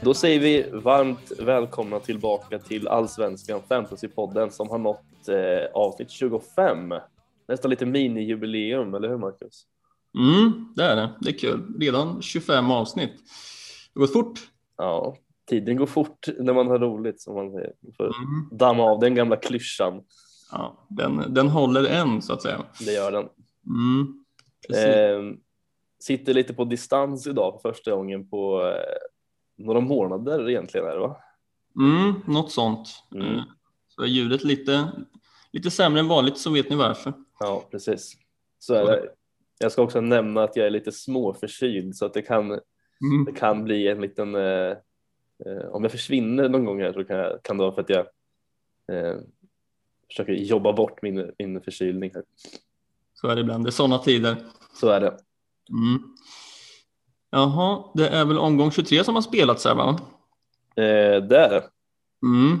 Då säger vi varmt välkomna tillbaka till Allsvenskan Fantasypodden som har nått eh, avsnitt 25. Nästan lite minijubileum, eller hur Marcus? Mm, det är det. Det är kul. Redan 25 avsnitt. Det går fort. Ja, tiden går fort när man har roligt som man säger. För Mm. damma av den gamla klyschan. Ja, den, den håller än så att säga. Det gör den. Mm, precis. Eh, sitter lite på distans idag för första gången på eh, några månader egentligen. Är det, va? Mm, något sånt. Mm. Eh, Så är ljudet lite, lite sämre än vanligt så vet ni varför. Ja, precis. Så är det. Jag ska också nämna att jag är lite småförkyld så att det kan, Mm. det kan bli en liten eh, eh, om jag försvinner någon gång här så kan, jag, kan det vara för att jag eh, försöker jobba bort min, min förkylning här. Så är det ibland. Det är sådana tider. Så är det. Mm. Jaha, det är väl omgång 23 som har spelats här va? Eh, det är det. Mm.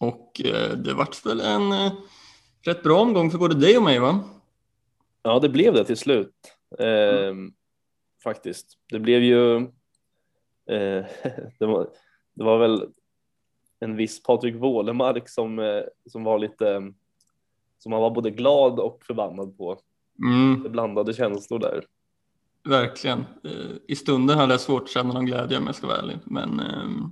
Och eh, det vart väl en eh, rätt bra omgång för både dig och mig va? Ja, det blev det till slut. Eh, Faktiskt. Det blev ju. Eh, det, var, det var väl en viss Patrik Wålemark som, eh, som var lite. Som man var både glad och förbannad på. Mm. Det blandade känslor där. Verkligen. Eh, I stunden hade jag svårt att känna någon glädje om jag ska vara ärlig. Men ehm,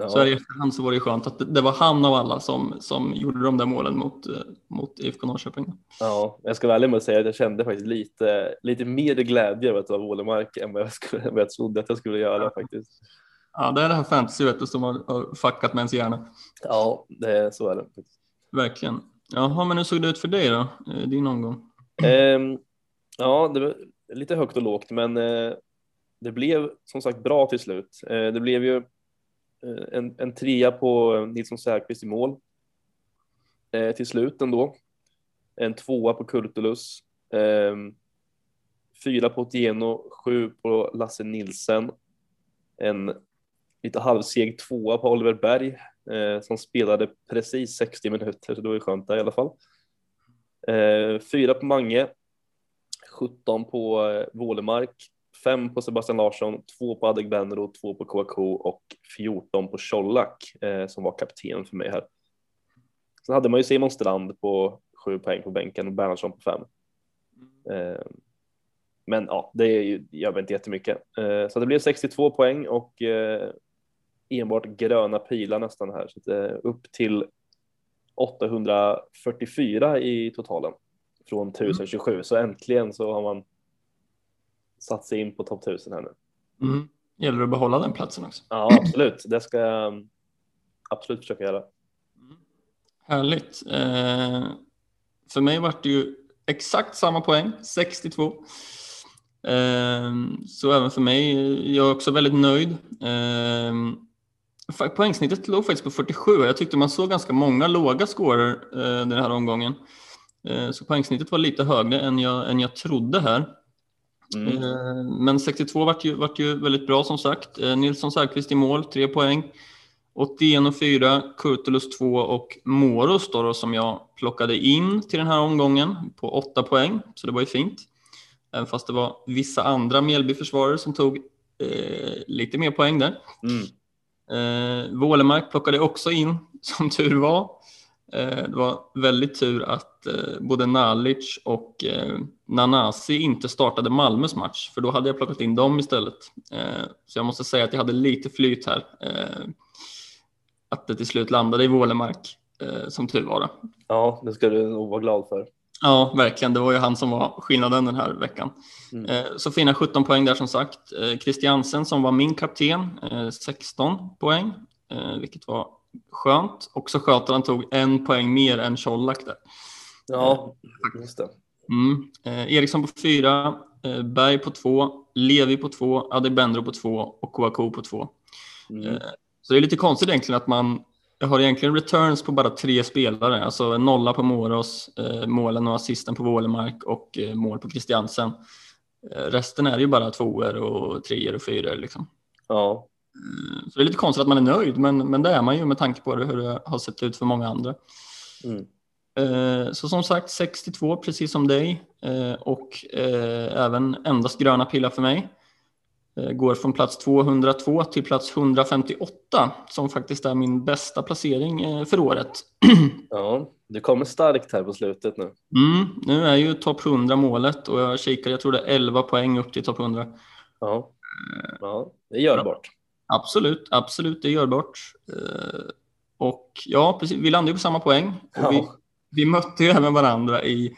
Ja, så här i efterhand så var det skönt att det, var han av alla som, som gjorde de där målen mot, eh, mot IFK Norrköping. ja, jag ska vara ärlig med att säga att jag kände faktiskt lite, lite mer glädje över att det var Wålemark än vad jag, skulle, vad jag trodde att jag skulle göra faktiskt. Ja, det är det här fantasy vet du, som har, har fuckat med ens hjärna. Ja, det, så är det. Verkligen. Jaha, men hur såg det ut för dig då? Eh, Din omgång? Ehm, ja, det var lite högt och lågt, men eh, det blev som sagt bra till slut. Eh, det blev ju eh, en, en trea på Nilsson Säfqvist i mål eh, till slut ändå. En tvåa på Kurtulus, eh, fyra på Otieno, sju på Lasse Nilsen, en lite halvseg tvåa på Oliver Berg eh, som spelade precis 60 minuter, så det var ju skönt där i alla fall. Eh, fyra på Mange, 17 på eh, Wålemark, fem på Sebastian Larsson, två på Adegbenro, två på Kouakou och 14 på Colak eh, som var kapten för mig här. Sen hade man ju Simon Strand på sju poäng på bänken och Bernhardsson på fem. Eh, men ja, det är ju, gör väl inte jättemycket. Eh, så det blev 62 poäng och eh, enbart gröna pilar nästan här. Så att, eh, upp till 844 i totalen från 1027. Så äntligen så har man satt sig in på topp 1000 här nu. Mm. Gäller det att behålla den platsen också? Ja, absolut. Det ska jag mm, absolut försöka göra. Härligt. Eh, för mig var det ju exakt samma poäng, 62. Eh, så även för mig, jag är också väldigt nöjd. Eh, poängsnittet låg faktiskt på 47 jag tyckte man såg ganska många låga scorer eh, den här omgången. Eh, så poängsnittet var lite högre än jag, än jag trodde här. Mm. Eh, Men 62 vart ju, vart ju väldigt bra som sagt. Eh, Nilsson Säfqvist i mål, tre poäng. 81 och 4, Kurtulus 2 och Moros då, då, som jag plockade in till den här omgången på 8 poäng. Så det var ju fint. Även fast det var vissa andra Mjällbyförsvarare som tog eh, lite mer poäng där. Mm. Eh, Wålemark plockade också in, som tur var. Eh, det var väldigt tur att eh, både Nalic och eh, Nanasi inte startade Malmös match, för då hade jag plockat in dem istället. Så jag måste säga att jag hade lite flyt här. Att det till slut landade i Wålemark, eh, som tur var. Ja, det ska du nog vara glad för. Ja, verkligen. Det var ju han som var skillnaden den här veckan. Mm. Så fina 17 poäng där som sagt. Christiansen som var min kapten, eh, 16 poäng, vilket var skönt. Också skönt att han tog en poäng mer än Colak där. Ja, just det. Mm. Eh, Eriksson på fyra, eh, Berg på två, Levi på två, Adebendro på två och Kouakou på två. Mm. Eh, Så det är lite konstigt egentligen att man har egentligen returns på bara tre spelare, alltså en nolla på Moros, eh, målen och assisten på Wålemark och eh, mål på Christiansen. Eh, resten är ju bara tvåor och treor och fyror liksom. Ja, Eh, Så det är lite konstigt att man är nöjd, men, men det är man ju med tanke på hur det har sett ut för många andra. mm. Eh, så som sagt 62 precis som dig eh, och eh, även endast gröna pilar för mig. Går från plats 202 till plats 158 som faktiskt är min bästa placering för året. Ja, du kommer starkt här på slutet nu. Mm, nu är ju topp 100 målet och jag kikar, jag tror det är 11 poäng upp till topp 100. Ja. ja, det är görbart. Absolut, absolut, det är görbart. Och ja, precis, vi landade på samma poäng. Ja. vi, vi mötte ju även varandra i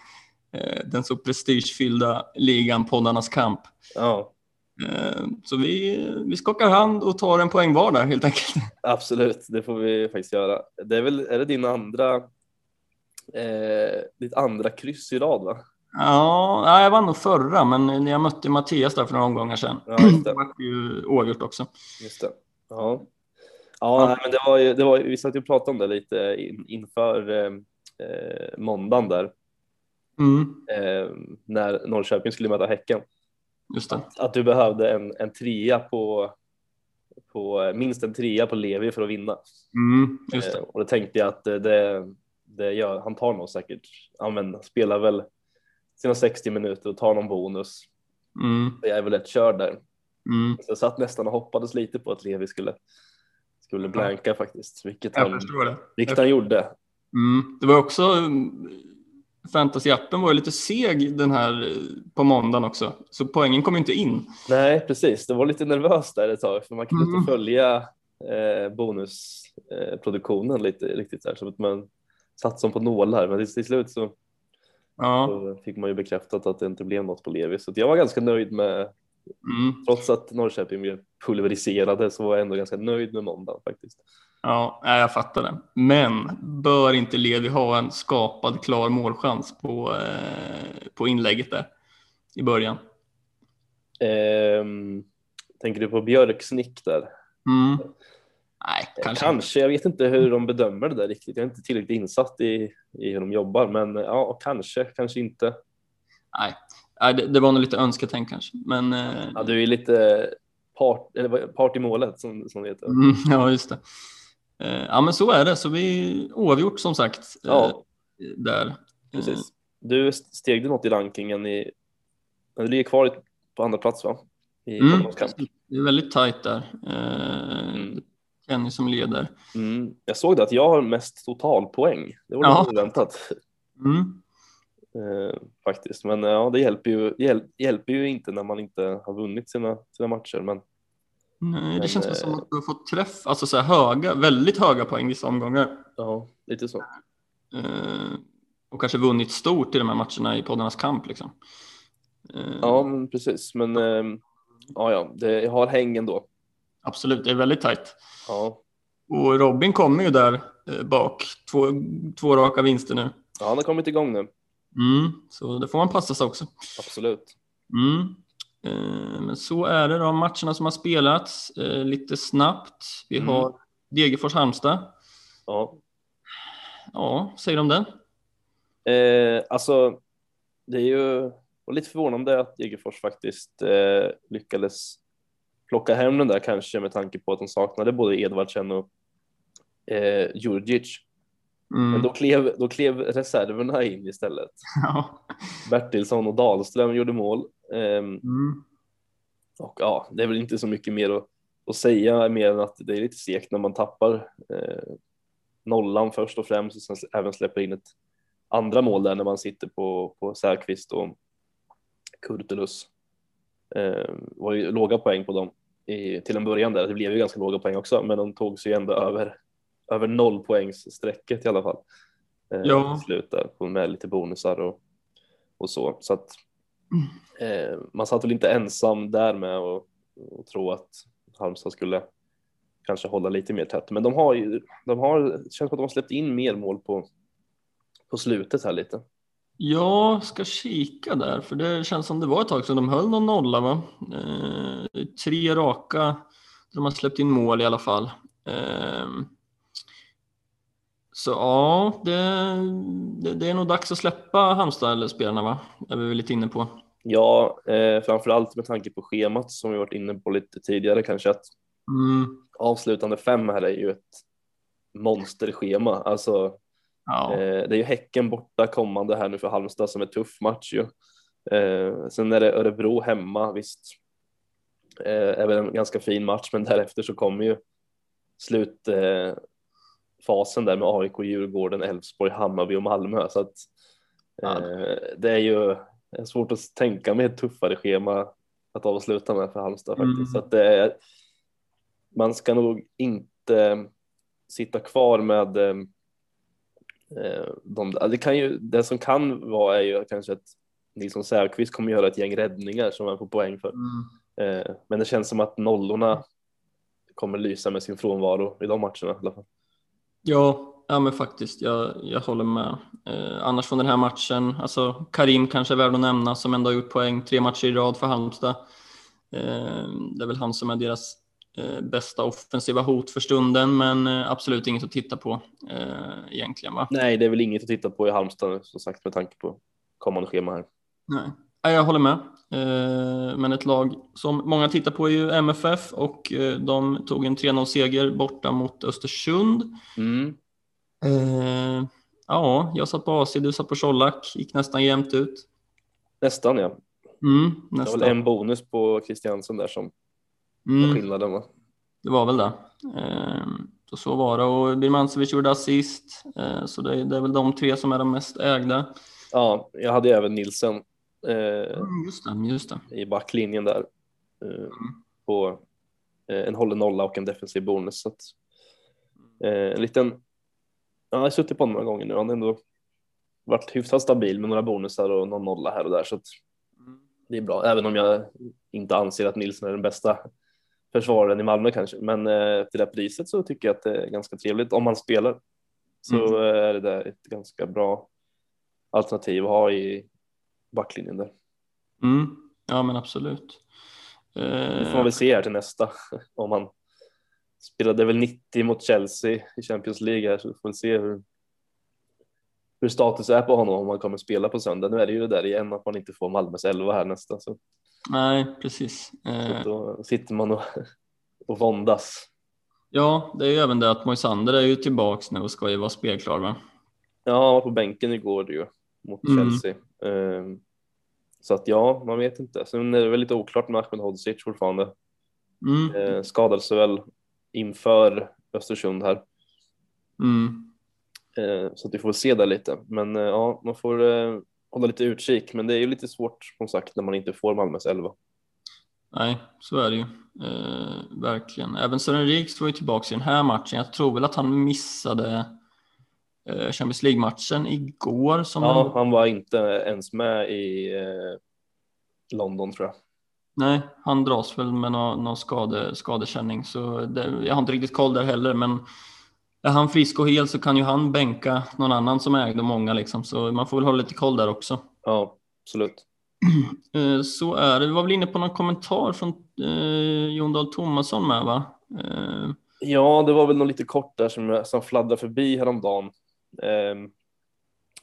eh, den så prestigefyllda ligan Poddarnas kamp. Ja. Eh, så vi, vi skakar hand och tar en poäng var där helt enkelt. Absolut, det får vi faktiskt göra. Det är väl, är det din andra, eh, ditt andra kryss i rad va? Ja, jag vann nog förra, men när jag mötte Mattias där för några omgångar sedan. Ja, just det. var ju oavgjort också. Just det. Ja, ja, ja. men det var ju, det var, vi satt ju och pratade om det lite in, inför eh, eh, måndagen där. Mm. Eh, när Norrköping skulle möta Häcken. Just. Att, att, du behövde en, en trea på, på minst en trea på Levi för att vinna. Mm. Eh, och då tänkte jag att det, det gör, han tar nog säkert, ja men spelar väl sina 60 minuter och tar någon bonus. Mm. Jag är väl rätt körd där. Mm. Så jag satt nästan och hoppades lite på att Levi skulle, skulle blanka faktiskt, vilket han, vilket han gjorde. Mm. Det var också Fantasy-appen var lite seg den här på måndagen också, så poängen kom inte in. Nej, precis. Det var lite nervöst där ett tag, för man kunde mm. inte följa eh, bonusproduktionen eh, lite riktigt där, så att man satt som på nålar. Men till, till slut så, ja. så, fick man ju bekräftat att det inte blev något på Levi, så jag var ganska nöjd med, mm. trots att Norrköping blev pulveriserade så var jag ändå ganska nöjd med måndagen faktiskt. Ja, jag fattar det. Men bör inte Levi ha en skapad klar målchans på, eh, på inlägget där i början? Um, tänker du på Björks nick där? Mm. Nej, eh, kanske. kanske. Jag vet inte hur de bedömer det där riktigt. Jag är inte tillräckligt insatt i, i hur de jobbar, men ja, kanske, kanske inte. Nej, det, det var nog lite önsketänk kanske, men. Eh... Ja, du är lite part, eller part i målet som, som det heter. Mm, ja, just det. Eh, ja, men så är det. Så vi oavgjort som sagt. Eh, ja. Där. Precis. Du steg du något i rankingen i, du ligger kvar på andra plats va? I mm, det är väldigt tajt där. Eh. Kenny som leder. Mm. Jag såg det att jag har mest totalpoäng. Det var ja. oväntat. Mm. Eh, faktiskt, men ja, det hjälper ju, hjäl, hjälper ju inte när man inte har vunnit sina, sina matcher. Men Nej, det Men, känns som att du har fått träff, alltså så höga, väldigt höga poäng vissa omgångar. Ja, lite så. Uh, och kanske vunnit stort i de här matcherna i poddarnas kamp liksom. Uh, ja, men precis. Men uh, ja, ja, det, jag har häng ändå. Absolut, det är väldigt tajt. Ja. Och Robin kommer ju där bak, två, två raka vinster nu. Ja, han har kommit igång nu. Mm, så det får man passa sig också. Absolut. Mm. Eh, men så är det de matcherna som har spelats eh, lite snabbt. Vi mm. har Degerfors-Halmstad. Ja. Ja, säger de det? Eh, alltså, det är ju lite förvånande att Degerfors faktiskt eh, lyckades plocka hem den där kanske med tanke på att de saknade både Edvardsen och eh, Djurdjic. Mm. Men då klev, då klev reserverna in istället. Ja. Bertilsson och Dahlström gjorde mål. Ehm, mm. Och ja, det är väl inte så mycket mer att, att säga mer än att det är lite segt när man tappar eh, nollan först och främst och sen även släpper in ett andra mål där när man sitter på, på Särqvist och Kurtulus. Eh, var ju låga poäng på dem i, till en början där. Det blev ju ganska låga poäng också, men de tog sig ändå över, över nollpoängsstrecket i alla fall. Eh, ja. Till slut där, med lite bonusar och, och så. Så att Eh, man satt väl inte ensam där med och, och tro att Halmstad skulle kanske hålla lite mer tätt. Men de har ju, de har, det känns som att de har släppt in mer mål på, på slutet här lite. Jag ska kika där, för det känns som det var ett tag sedan de höll någon nolla va? Eh, tre raka, de har släppt in mål i alla fall. Eh, så ja, det, det, det, är nog dags att släppa Halmstad-spelarna va? Är vi lite inne på. Ja, eh, framförallt med tanke på schemat som vi varit inne på lite tidigare kanske att mm. avslutande fem här är ju ett monsterschema. Alltså Ja. Eh, det är ju Häcken borta kommande här nu för Halmstad som är tuff match ju. Eh, sen är det Örebro hemma, visst. Eh, är väl en ganska fin match, men därefter så kommer ju slutfasen där med AIK, Djurgården, Elfsborg, Hammarby och Malmö. Så att Ja. det är ju svårt att tänka mig ett tuffare schema att avsluta med för Halmstad faktiskt. Mm. Så att det är, man ska nog inte sitta kvar med de, det, kan ju, det som kan vara är ju kanske att Nilsson Säfqvist kommer göra ett gäng räddningar som han får poäng för. Mm. Eh, men det känns som att nollorna kommer lysa med sin frånvaro i de matcherna i alla fall. Ja, ja men faktiskt, jag, jag håller med. Eh, annars från den här matchen, alltså Karim kanske är värd att nämna som ändå har gjort poäng tre matcher i rad för Halmstad. Eh, det är väl han som är deras eh, bästa offensiva hot för stunden, men eh, absolut inget att titta på eh, egentligen. Va? Nej, det är väl inget att titta på i Halmstad som sagt med tanke på kommande schema här. Nej. Ja, jag håller med. Eh, Men ett lag som många tittar på är ju MFF och eh, de tog en 3-0 seger borta mot Östersund. Mm. Eh, Ja, jag satt på AC, du satt på Colak, gick nästan jämnt ut. Nästan ja. Mm, Det var nästan. väl en bonus på Christiansen där som Mm, skillnaden va? det var väl det. Eh, Så, så var det och Birmancevic gjorde assist, eh, så det, det är väl de tre som är de mest ägda. Ja, jag hade även Nilsen eh, Mm, just det, just det. i backlinjen där eh, på eh, en hållen nolla och en defensiv bonus. Så att, eh, en liten, ja, jag har suttit på honom några gånger nu. Han har ändå varit hyfsat stabil med några bonusar och någon nolla här och där. Så att det är bra, även om jag inte anser att Nilsson är den bästa försvararen i Malmö kanske. Men eh, till det priset så tycker jag att det är ganska trevligt om man spelar. Så Mm. är det där ett ganska bra alternativ att ha i backlinjen där. Mm, ja men absolut. Det får man Eh, väl se här till nästa. Om han spelade väl 90 mot Chelsea i Champions League här så får vi se hur, hur status är på honom om han kommer spela på söndag. Nu är det ju det där igen att man inte får Malmös 11 här nästa så, nej, precis. så Eh, då sitter man och, och våndas. Ja, det är ju även det att Moisander är ju tillbaks nu och ska ju vara spelklar va? Ja, han var på bänken igår ju mot Mm. Chelsea. Ehm, så att ja, man vet inte. Sen är det väl lite oklart med Ahmed Hodzic fortfarande. Mm, Eh, skadade sig väl inför Östersund här. mm, Eh, Så att vi får se där lite. Men ja, man får hålla lite utkik. Men det är ju lite svårt som sagt när man inte får Malmös 11. nej, så är det ju. Eh, verkligen. Även Sören Riks var ju tillbaks i den här matchen. Jag tror väl att han missade eh, Champions League-matchen igår. Som Ja, en... han var inte ens med i eh, London tror jag. Nej, han dras väl med någon, någon skade, skadekänning. Så det, jag har inte riktigt koll där heller. Men är han frisk och hel så kan ju han bänka någon annan som ägde många. Liksom. Så man får väl hålla lite koll där också. Ja, absolut. Eh, Så är det. Vi var väl inne på någon kommentar från eh, Jon Dahl Tomasson med va? Eh, Ja, det var väl något lite kort där som, som fladdrade förbi häromdagen. Ehm,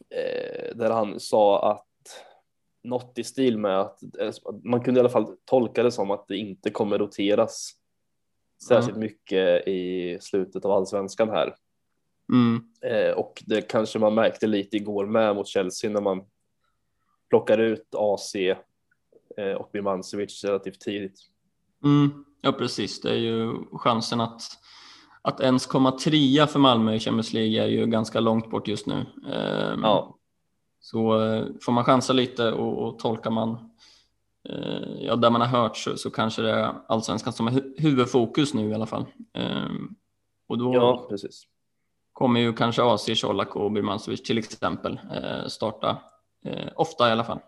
eh, där han sa att något i stil med att eh, man kunde i alla fall tolka det som att det inte kommer roteras särskilt mycket i slutet av allsvenskan här. mm, Eh, och det kanske man märkte lite igår med mot Chelsea när man plockar ut AC eh, och Birmancevic relativt tidigt. mm, ja, precis. Det är ju chansen att, att ens komma trea för Malmö i Champions League är ju ganska långt bort just nu. Eh, Ja, Så eh, får man chansa lite och, och tolkar man ja, där man har hört så, så kanske det är allsvenskan som är hu- huvudfokus nu i alla fall. Eh, och då ja precis. kommer ju kanske AC, Colak och Birmancevic till exempel eh, starta eh, ofta i alla fall.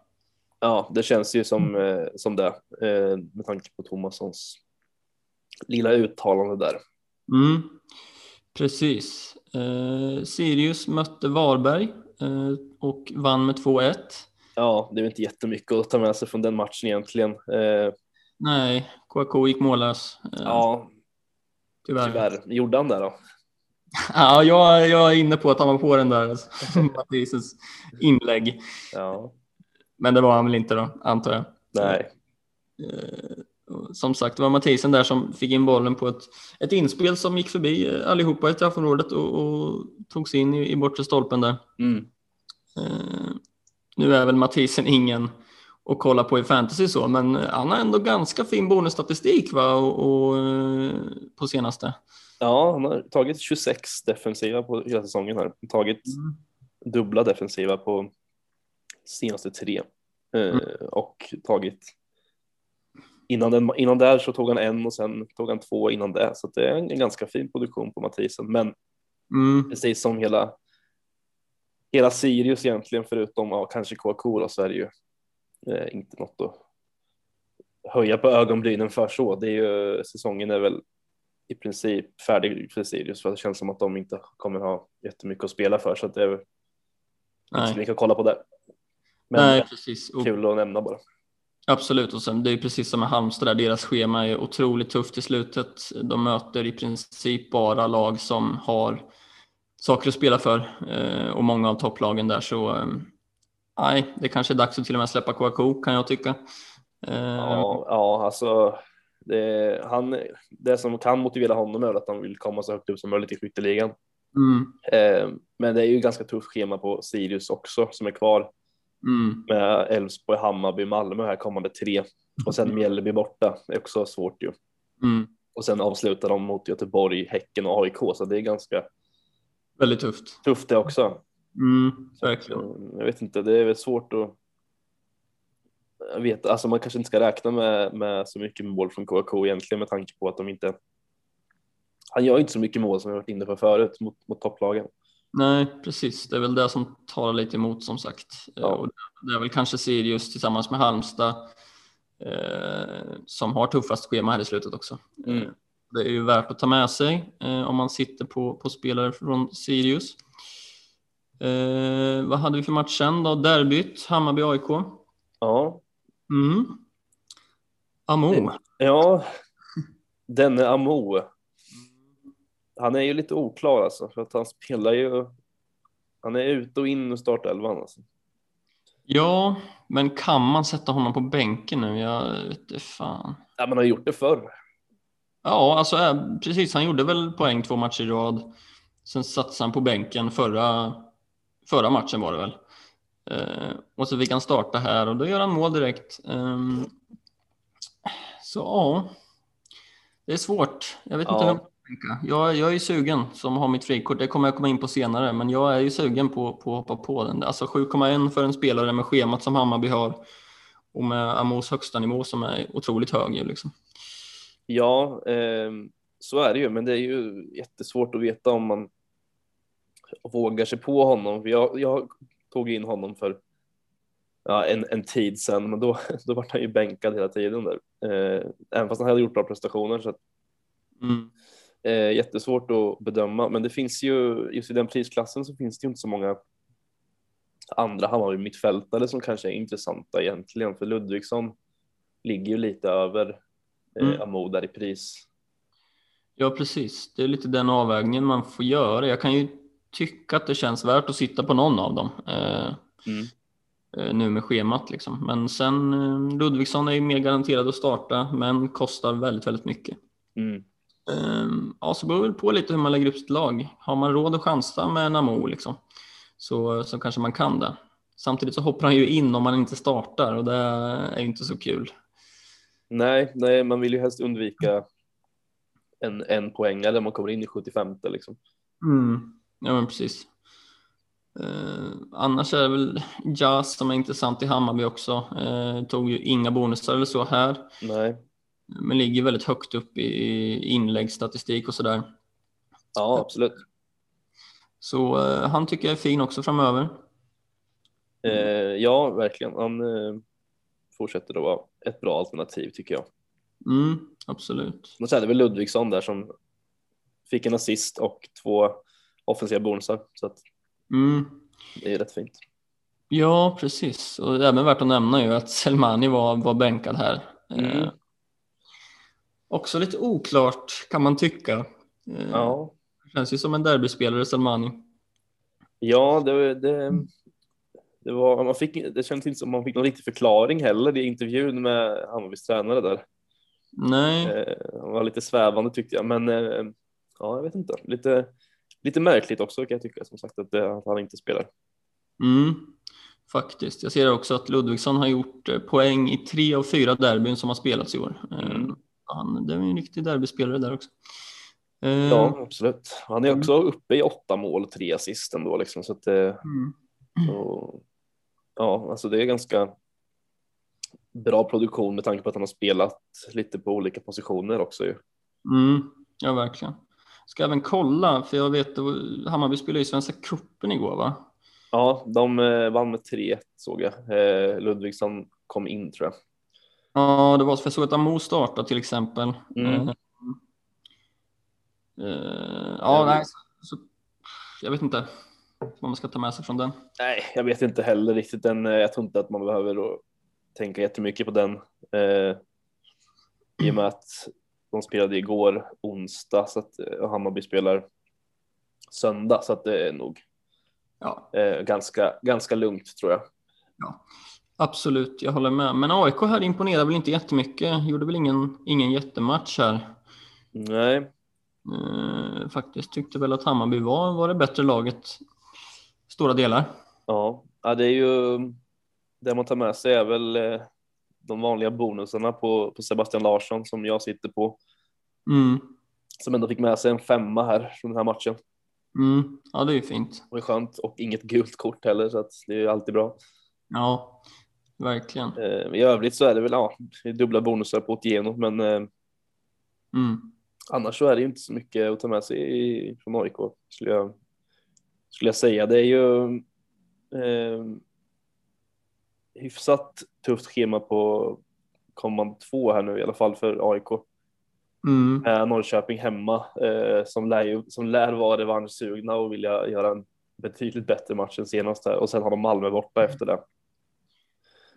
Ja, det känns ju som, eh, som det eh, med tanke på Thomassons lilla uttalande där. Mm, precis. Eh, Sirius mötte Varberg eh, och vann med 2-1. Ja, det är inte jättemycket att ta med sig från den matchen egentligen. Eh, Nej, KK gick mållös. Eh, ja, tyvärr. tyvärr. Gjorde han det då? Ja, jag, jag är inne på att han var på den där alltså, inlägg. Ja, Men det var han väl inte då, antar jag. nej. Eh, som sagt, det var Mathisen där som fick in bollen på ett, ett inspel som gick förbi allihopa i straffområdet och, och tog sig in i, i bortre stolpen där. Mm. Nu är väl Mathisen ingen att kolla på i fantasy så, men han har ändå ganska fin bonusstatistik va, och, och, eh, på senaste. Ja, han har tagit 26 defensiva på hela säsongen här. Tagit mm. dubbla defensiva på senaste tre eh, mm. och tagit innan, den, innan där så tog han en och sen tog han två innan det så det är en, en ganska fin produktion på Mathisen men mm. precis som hela hela Sirius egentligen förutom ja, kanske KK så är det ju eh, inte något att höja på ögonbrynen för så. Det är ju, säsongen är väl i princip färdig för Sirius för det känns som att de inte kommer ha jättemycket att spela för så att det är inte så mycket att kolla på där. Men Nej, precis. kul att nämna bara. Absolut, och sen det är precis som med Halmstad där, deras schema är otroligt tufft i slutet. De möter i princip bara lag som har saker att spela för eh, och många av topplagen där så eh, nej, det kanske är dags att till och med släppa KK kan jag tycka. Eh, ja, ja, alltså det, han, det som kan motivera honom är att han vill komma så högt upp som möjligt i skytteligan. Mm. Men det är ju ganska tufft schema på Sirius också som är kvar mm. med Elfsborg, Hammarby, Malmö här kommande tre och sen Mjällby borta. Det är också svårt ju. Mm. Och sen avslutar de mot Göteborg, Häcken och AIK så det är ganska Väldigt tufft. Tufft det också. Mm, verkligen. Jag vet inte, det är väl svårt att jag vet, alltså man kanske inte ska räkna med, med så mycket mål från KK egentligen med tanke på att de inte han gör inte så mycket mål som jag varit inne på förut mot, mot topplagen. Nej, precis. Det är väl det som talar lite emot som sagt. Ja. Och det är väl kanske Sirius tillsammans med Halmstad eh, som har tuffast schema här i slutet också. Mm. Det är ju värt att ta med sig eh, om man sitter på, på spelare från Sirius. Eh, vad hade vi för match sen då? Derbyt, Hammarby-AIK. Ja. Mm. Amo. Ja, denne Amo. Han är ju lite oklar alltså, för att han spelar ju. Han är ute och in och startelvan alltså. Ja, men kan man sätta honom på bänken nu? Jag vet inte fan. Ja, man har gjort det förr. Ja, alltså äh, precis. Han gjorde väl poäng två matcher i rad. Sen satsade han på bänken förra, förra matchen var det väl. Uh, och så fick han starta här och då gör han mål direkt. Um, så ja, det är svårt. Jag vet ja. inte hur jag, jag är sugen som har mitt frikort. Det kommer jag komma in på senare, men jag är ju sugen på, på att hoppa på den. Alltså 7,1 för en spelare med schemat som Hammarby har och med Amos högsta nivå som är otroligt hög. Liksom. Ja, eh, så är det ju, men det är ju jättesvårt att veta om man vågar sig på honom. Jag, jag tog in honom för ja, en, en tid sedan, men då, då var han ju bänkad hela tiden där. Eh, även fast han hade gjort bra prestationer. Så att, mm. eh, jättesvårt att bedöma, men det finns ju just i den prisklassen så finns det ju inte så många andra Hammarby mittfältare som kanske är intressanta egentligen, för Ludvigsson ligger ju lite över mm. eh, Amo där i pris. Ja, precis. Det är lite den avvägningen man får göra. Jag kan ju tycka att det känns värt att sitta på någon av dem. Eh, mm. eh, nu med schemat liksom. Men sen Ludvigsson är ju mer garanterad att starta, men kostar väldigt, väldigt mycket. Mm. Ehm, ja, så beror det på lite hur man lägger upp sitt lag. Har man råd att chansa med Namo liksom, så, så kanske man kan det. Samtidigt så hoppar han ju in om man inte startar och det är ju inte så kul. Nej, nej, man vill ju helst undvika en, en poäng eller man kommer in i 75 liksom. Mm. Ja, men precis. Eh, annars är det väl Jazz som är intressant i Hammarby också. Eh, tog ju inga bonusar eller så här. Nej. Men ligger väldigt högt upp i inläggsstatistik och så där. Ja, absolut. Så eh, han tycker jag är fin också framöver. Eh, ja, verkligen. Han eh, fortsätter att vara ett bra alternativ tycker jag. Mm, absolut. Och så är det väl Ludvigsson där som fick en assist och två offensiva bonusar. Så att mm. det är rätt fint. Ja, precis. Och även värt att nämna ju att Selmani var, var bänkad här. Mm. Eh, också lite oklart kan man tycka. Eh, ja. Känns ju som en derbyspelare, Selmani. Ja, det, det, det, var, man fick, det kändes inte som man fick någon riktig förklaring heller i intervjun med Hammarbys tränare där. Nej. Eh, han var lite svävande tyckte jag, men eh, ja, jag vet inte. Lite, lite märkligt också kan jag tycka som sagt att, att han inte spelar. Mm, faktiskt. Jag ser också att Ludvigsson har gjort poäng i tre av fyra derbyn som har spelats i år. Mm. Han, det är en riktig derbyspelare där också. Ja, absolut. Han är också uppe i åtta mål, tre assist ändå liksom så att det, mm. och, ja, alltså det är ganska bra produktion med tanke på att han har spelat lite på olika positioner också ju. Mm, ja, verkligen. Ska även kolla, för jag vet att Hammarby spelade i Svenska cupen igår va? Ja, de eh, vann med 3-1 såg jag. Eh, Ludvigsson kom in tror jag. Ja, det var för jag såg att Amo startade till exempel. Mm. Uh, uh, ja, nej, så, så, jag vet inte vad man ska ta med sig från den. Nej, jag vet inte heller riktigt. Den, jag tror inte att man behöver tänka jättemycket på den. Uh, I och med att de spelade igår onsdag så att och Hammarby spelar söndag så att det är nog ja. ganska, ganska lugnt tror jag. Ja. Absolut, jag håller med. Men AIK här imponerar väl inte jättemycket. Gjorde väl ingen, ingen jättematch här. Nej. Eh, faktiskt tyckte väl att Hammarby var, var det bättre laget stora delar. Ja, ja det är ju det man tar med sig är väl eh, de vanliga bonusarna på, på Sebastian Larsson som jag sitter på. Mm. Som ändå fick med sig en femma här från den här matchen. Mm. Ja, det är ju fint. Det är skönt och inget gult kort heller så att det är ju alltid bra. Ja, Verkligen. Eh, I övrigt så är det väl ja, dubbla bonusar på Otieno, men eh, mm. annars så är det ju inte så mycket att ta med sig från AIK skulle jag, skulle jag säga. Det är ju eh, hyfsat tufft schema på kommande två här nu i alla fall för AIK. Mm. Eh, Norrköping hemma eh, som, lär som lär vara revanschsugna och vilja göra en betydligt bättre match än senast här och sen har de Malmö borta efter det.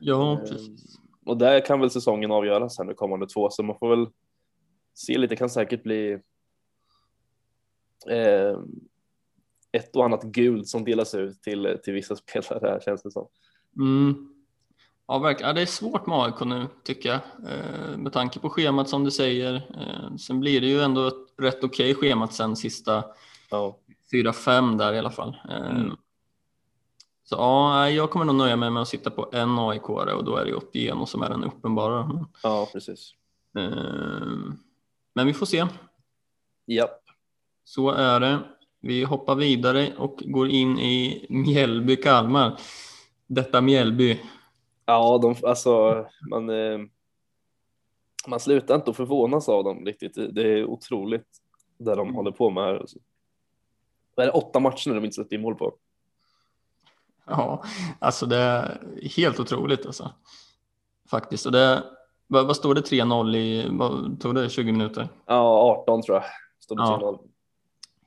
Ja, ehm, precis. Och där kan väl säsongen avgöras här nu kommande två, så man får väl se lite, det kan säkert bli eh, ett och annat guld som delas ut till, till vissa spelare här känns det som. Mm. Ja, verkligen. Ja, det är svårt med AIK nu tycker jag, eh, med tanke på schemat som du säger. Eh, sen blir det ju ändå ett rätt okej okay schemat sen sista ja. fyra, fem där i alla fall. Eh, mm. Så ja, jag kommer nog nöja mig med att sitta på en aik och då är det Otieno som är den uppenbara. Ja, precis. Men vi får se. Ja. Så är det. Vi hoppar vidare och går in i Mjällby-Kalmar. Detta Mjällby. Ja, de, alltså man, eh, man slutar inte att förvånas av dem riktigt. Det är otroligt det de håller på med här. Det är åtta matcher nu de inte släppt in mål på. Ja, alltså det är helt otroligt alltså. Faktiskt. Och det, vad, vad står det 3-0 i, vad tog det 20 minuter? Ja, 18 tror jag. Stod det ja.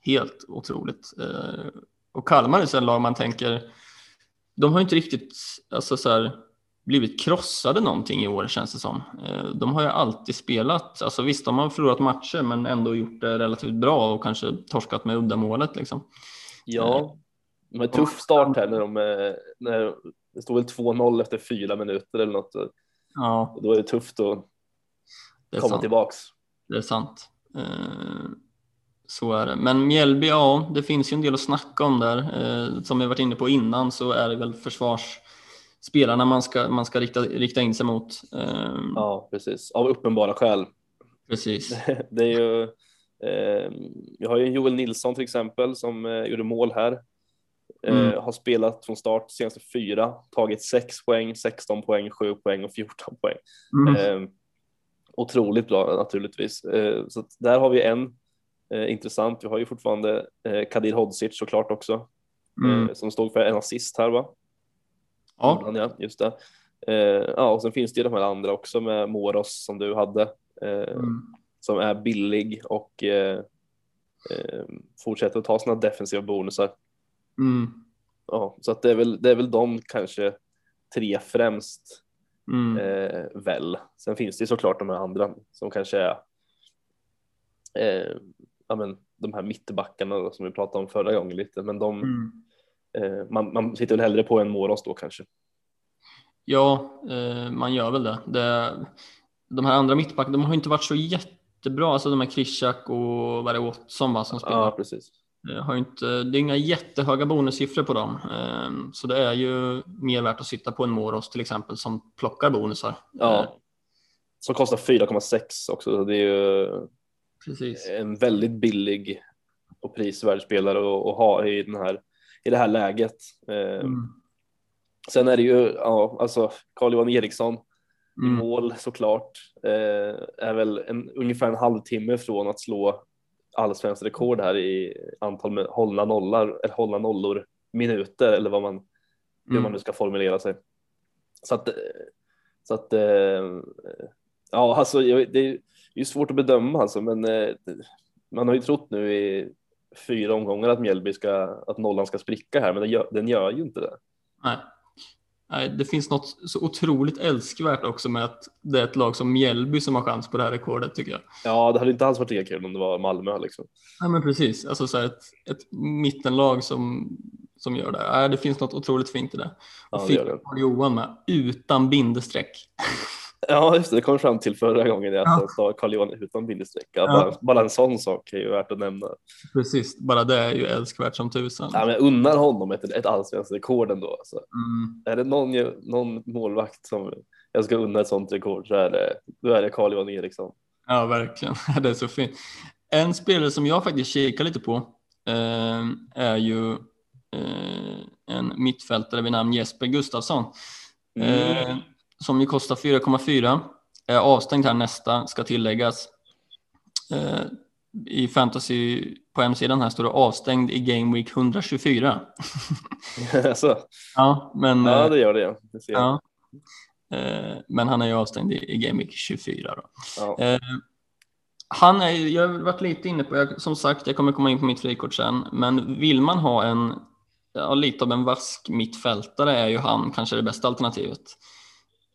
Helt otroligt. Eh, och Kalmar är en lag man tänker, de har inte riktigt alltså så här, blivit krossade någonting i år känns det som. Eh, de har ju alltid spelat, alltså visst de har förlorat matcher men ändå gjort det relativt bra och kanske torskat med uddamålet liksom. Ja, de har tuff start här när de när det står väl 2-0 efter fyra minuter eller något. Ja. Då är det tufft att det komma sant. tillbaks. Det är sant. Så är det. Men Mjällby, ja, det finns ju en del att snacka om där. Eh, som vi varit inne på innan så är det väl försvarsspelarna man ska, man ska rikta, rikta in sig mot. Eh, ja, precis. Av uppenbara skäl. Precis. det är ju, eh, vi har ju Joel Nilsson till exempel som eh, gjorde mål här Mm. Eh, har spelat från start senaste fyra, tagit 6 poäng, 16 poäng, 7 poäng och 14 poäng. Mm. Eh, otroligt bra naturligtvis. Så där har vi en eh, intressant. Vi har ju fortfarande eh, Kadir Hodzic såklart också, mm. Eh, som stod för en assist här va? Ja. ja just det. ja, och sen finns det ju de här andra också med Moros som du hade, mm. som är billig och fortsätter att ta sina defensiva bonusar. Mm. Ja, så att det är väl, det är väl de kanske tre främst. Mm. Eh, väl. Sen finns det såklart de här andra som kanske är eh, ja, men, de här mittbackarna som vi pratade om förra gången lite, men de, mm. eh, man, man sitter väl hellre på en Moros då kanske. Ja, eh, man gör väl det. det. de här andra mittbackarna, de har inte varit så jättebra, alltså de här Krishak och vad det, Watson va, som spelar. Ja, precis. Eh, Har inte, det är inga jättehöga bonussiffror på dem, eh, så det är ju mer värt att sitta på en Moros till exempel som plockar bonusar. Ja. Som kostar 4,6 också. Det är ju Precis. en väldigt billig och prisvärd spelare att, ha i, den här, i det här läget. Eh, Mm. Sen är det ju, ja, alltså Carl-Johan Eriksson i Mm. mål såklart. Eh, är väl en, ungefär en halvtimme från att slå allsvenskt rekord här i antal med hållna nollar, eller hållna nollor minuter eller vad man, hur Mm. man nu ska formulera sig. Så att, så att eh, ja, alltså jag- det är svårt att bedöma alltså, men eh, man har ju trott nu i fyra omgångar att Mjällby ska, att nollan ska spricka här, men den gör, den gör ju inte det. Nej. Nej, det finns något så otroligt älskvärt också med att det är ett lag som Mjällby som har chans på det här rekordet tycker jag. Ja, det hade inte alls varit lika kul om det var Malmö liksom. Nej, men precis. Alltså så här ett, ett mittenlag som, som gör det. Nej, det finns något otroligt fint i det. Ja, Och det fick gör det. Johan med utan bindestreck. Ja, just det, det kom fram till förra gången att Ja. sa Carl-Johan utan bindestreck. Ja. Bara, bara en sån sak är ju värt att nämna. Precis, bara det är ju älskvärt som tusan. Ja, men jag unnar honom ett, ett allsvenskt rekord ändå. Alltså. Mm. Är det någon, någon målvakt som jag ska unna ett sånt rekord så är det, då är det Carl-Johan Eriksson. Ja, verkligen. Det är så fint. En spelare som jag faktiskt kikar lite på eh, är ju eh, en mittfältare vid namn Jesper Gustafsson. Eh, som ju kostar 4,4. Är avstängd här nästa, ska tilläggas. Eh, I fantasy på hemsidan här står det avstängd i Game Week 124. alltså, Ja, men, ja, eh, det gör det. Ja. Det ser ja. Eh, men han är ju avstängd i, i Game Week 24. Då. Ja. Eh, han är, jag har varit lite inne på, jag, som sagt, jag kommer komma in på mitt frikort sen, men vill man ha en, ja, lite av en vask mittfältare är ju han kanske det bästa alternativet.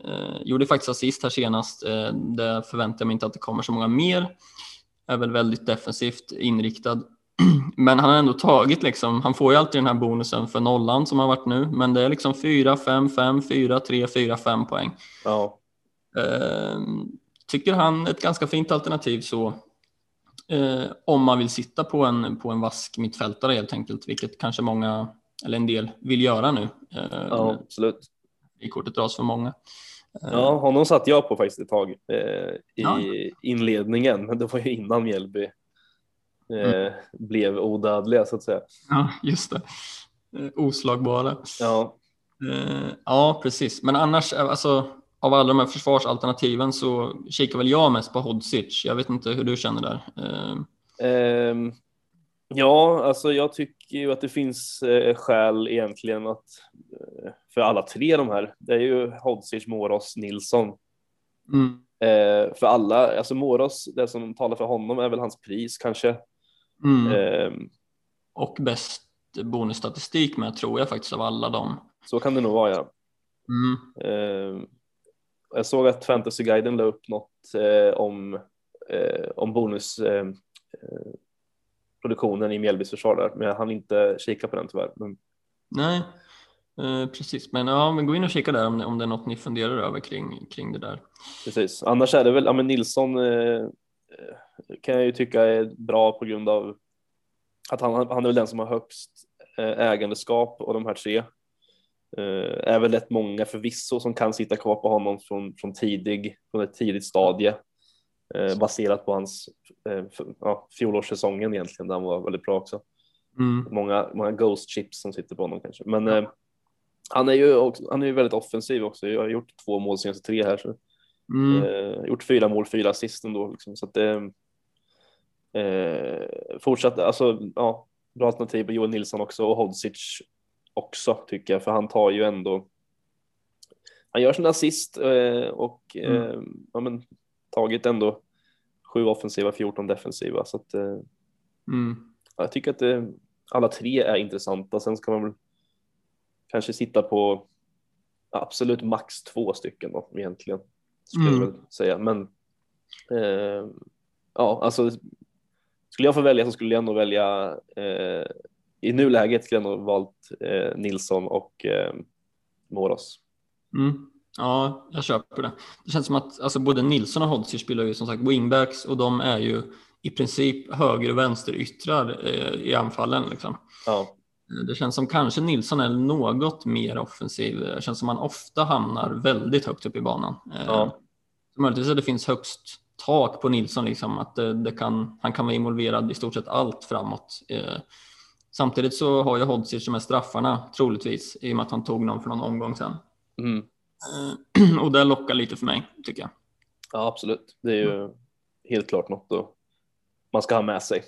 Eh, gjorde faktiskt assist här senast, eh, det förväntar jag mig inte att det kommer så många mer. Är väl väldigt defensivt inriktad. Men han har ändå tagit liksom, han får ju alltid den här bonusen för nollan som har varit nu, men det är liksom 4, 5, 5, 4, 3, 4, 5 poäng. Ja. Eh, tycker han ett ganska fint alternativ så eh, om man vill sitta på en, på en vask mittfältare helt enkelt, vilket kanske många eller en del vill göra nu. Eh, ja, absolut. I kortet dras för många. Eh, Ja, honom satt jag på faktiskt ett tag eh, i Ja. inledningen, men det var ju innan Mjällby eh, Mm. blev odödliga så att säga. ja, just det. Eh, oslagbara. Ja, Eh, ja, precis. Men annars, eh, alltså, av alla de här försvarsalternativen så kikar väl jag mest på Hodzic. Jag vet inte hur du känner där. Eh, ja, alltså jag tycker ju att det finns eh, skäl egentligen att eh, för alla tre de här. Det är ju Hodzic, Moros, Nilsson. mm, Eh, för alla, alltså Moros, det som talar för honom är väl hans pris kanske. mm. Ehm, Och bäst bonusstatistik med tror jag faktiskt av alla dem. så kan det nog vara ja. Mm. Ehm, jag såg att Fantasyguiden la upp något eh, om, eh, om bonus eh, eh, produktionen i Mjällbys försvar där, men jag hann inte kika på den tyvärr. Men, Nej, eh, precis. Men ja, men gå in och kika där om det, om det är något ni funderar över kring, kring det där. precis. Annars är det väl, ja men Nilsson eh, eh, kan jag ju tycka är bra på grund av att han, han är väl den som har högst eh, ägandeskap och de här tre. Eh, är väl rätt många förvisso som kan sitta kvar på honom från, från tidig, från ett tidigt stadie. Eh, baserat på hans eh, ja, fjolårssäsongen egentligen, där han var väldigt bra också. Mm. Många, många ghost chips som sitter på honom kanske. Men eh, han är ju också, han är ju väldigt offensiv också. Jag har gjort två mål senaste tre här. Så, Mm. eh, gjort fyra mål, fyra assist ändå. Liksom, så att det eh, fortsatt, alltså ja, bra alternativ på Joel Nilsson också och Hodzic också tycker jag, för han tar ju ändå han gör sin assist eh, och eh, ja, men, tagit ändå sju offensiva, 14 defensiva. Så att, eh, Mm. Ja, Jag tycker att det, alla tre är intressanta. Sen ska man väl kanske sitta på absolut max två stycken då egentligen. Skulle Mm. jag väl säga. Men eh, ja, alltså skulle jag få välja så skulle jag nog välja eh, i nuläget skulle jag nog valt eh, Nilsson och eh, Moros. Mm. Ja, jag köper det. Det känns som att alltså, både Nilsson och Hodzic spelar ju som sagt wingbacks och de är ju i princip höger och vänsteryttrar eh, i anfallen. Liksom. Ja. Eh, det känns som kanske Nilsson är något mer offensiv. Det känns som man ofta hamnar väldigt högt upp i banan. Eh, Ja. Möjligtvis att det finns högst tak på Nilsson, liksom, att det, det kan, han kan vara involverad i stort sett allt framåt. Eh, samtidigt så har ju Hodzic de här straffarna troligtvis i och med att han tog någon för någon omgång sen. Mm. Eh, och det lockar lite för mig tycker jag. ja, absolut. Det är ju helt klart något att man ska ha med sig.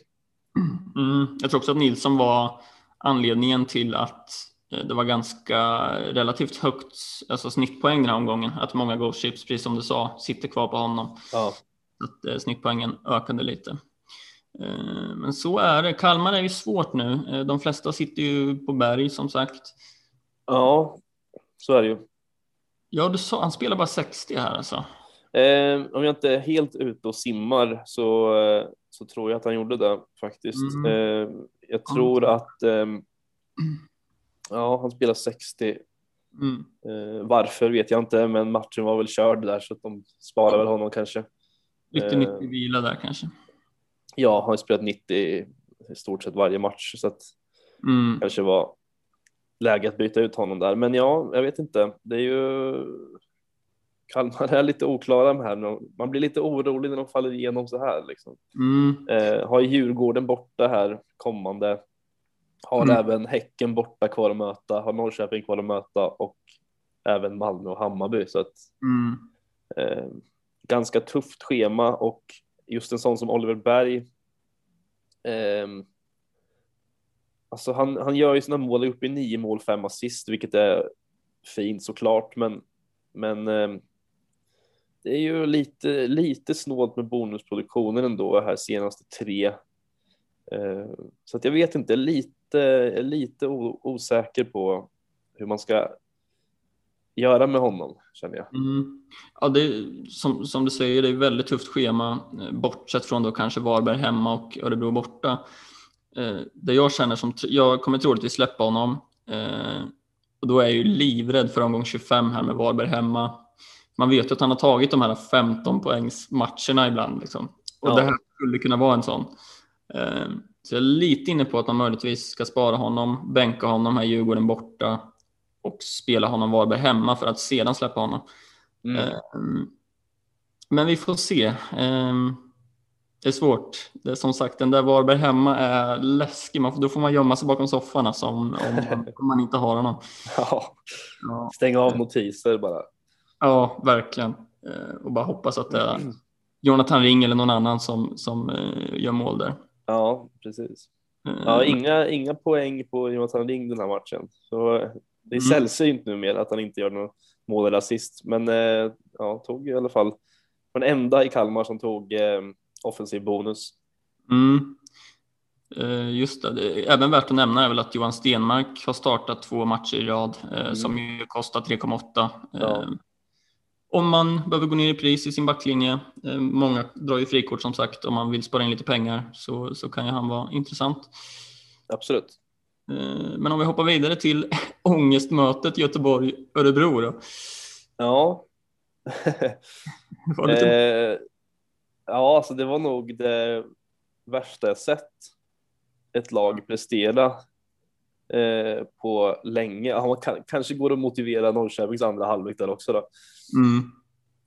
Mm, jag tror också att Nilsson var anledningen till att eh, det var ganska relativt högt alltså snittpoäng den här omgången. Att många Ghost Chips, precis som du sa, sitter kvar på honom. Ja, Att eh, snittpoängen ökade lite. Eh, Men så är det. Kalmar är ju svårt nu. Eh, De flesta sitter ju på berg som sagt. ja så är det ju. Ja, du sa, han spelar bara 60 här alltså. Eh, om jag inte är helt ute och simmar så, eh, så tror jag att han gjorde det faktiskt. Mm. Eh, jag tror att ehm, ja, han spelar 60. Mm. Eh, varför vet jag inte, men matchen var väl körd där så att de sparar väl honom kanske. Lite Eh. nyttig vila där kanske. Ja, han har spelat 90 i stort sett varje match så att Mm. kanske var läge att byta ut honom där. Men ja, jag vet inte. Det är ju Kalmar är lite oklara med här. Man blir lite orolig när de faller igenom så här. Liksom. Mm. Eh, har Djurgården borta här kommande. Har Mm. även Häcken borta kvar att möta. Har Norrköping kvar att möta och även Malmö och Hammarby. Så att Mm. eh, ganska tufft schema och just en sån som Oliver Berg. ehm, alltså han, han gör ju sina mål upp i nio mål, fem assist, vilket är fint såklart, men, men eh, det är ju lite, lite snålt med bonusproduktionen ändå här senaste tre. Eh, så att jag vet inte, lite, lite osäker på hur man ska göra med honom, känner jag. Mm. Ja, det är, som, som du säger, det är väldigt tufft schema, eh, bortsett från då kanske Varberg hemma och Örebro borta. Eh, det jag känner som, jag kommer troligtvis släppa honom eh, och då är jag ju livrädd för omgång 25 här med Varberg hemma. Man vet ju att han har tagit de här 15 poängs matcherna ibland liksom. Och Ja. det här skulle kunna vara en sån. Eh, så jag är lite inne på att man möjligtvis ska spara honom, bänka honom här Djurgården borta och spela honom Varberg hemma för att sedan släppa honom. Mm. Ehm, Men vi får se. Det är svårt. Det är som sagt, den där Varberg hemma är läskig. Man då får man gömma sig bakom soffan alltså, om, om, om man inte har honom. Ja, Ja, stänga av notiser bara. ja verkligen. Eh, Och bara hoppas att det är Jonathan Ring eller någon annan som, som eh, gör mål där. Ja, precis. Eh, Ja, inga, inga poäng på Jonathan Ring den här matchen. Så det är Mm. sällsynt nu med att han inte gör något mål eller assist. Men ja, tog i alla fall den enda i Kalmar som tog offensiv bonus. Mm. Eh, Just det. Även värt att nämna är väl att Johan Stenmark har startat två matcher i rad eh, som ju kostar 3,8. Mm. Ja. Eh, Om man behöver gå ner i pris i sin backlinje, många drar ju frikort som sagt, om man vill spara in lite pengar så, så kan ju han vara intressant. Absolut. Men om vi hoppar vidare till ångestmötet Göteborg-Örebro då. Ja. Var det lite... eh, ja, alltså det var nog det värsta jag sett ett lag prestera eh, på länge. Ja, man kan, kanske går att motivera Norrköpings andra halvlek där också då. Mm.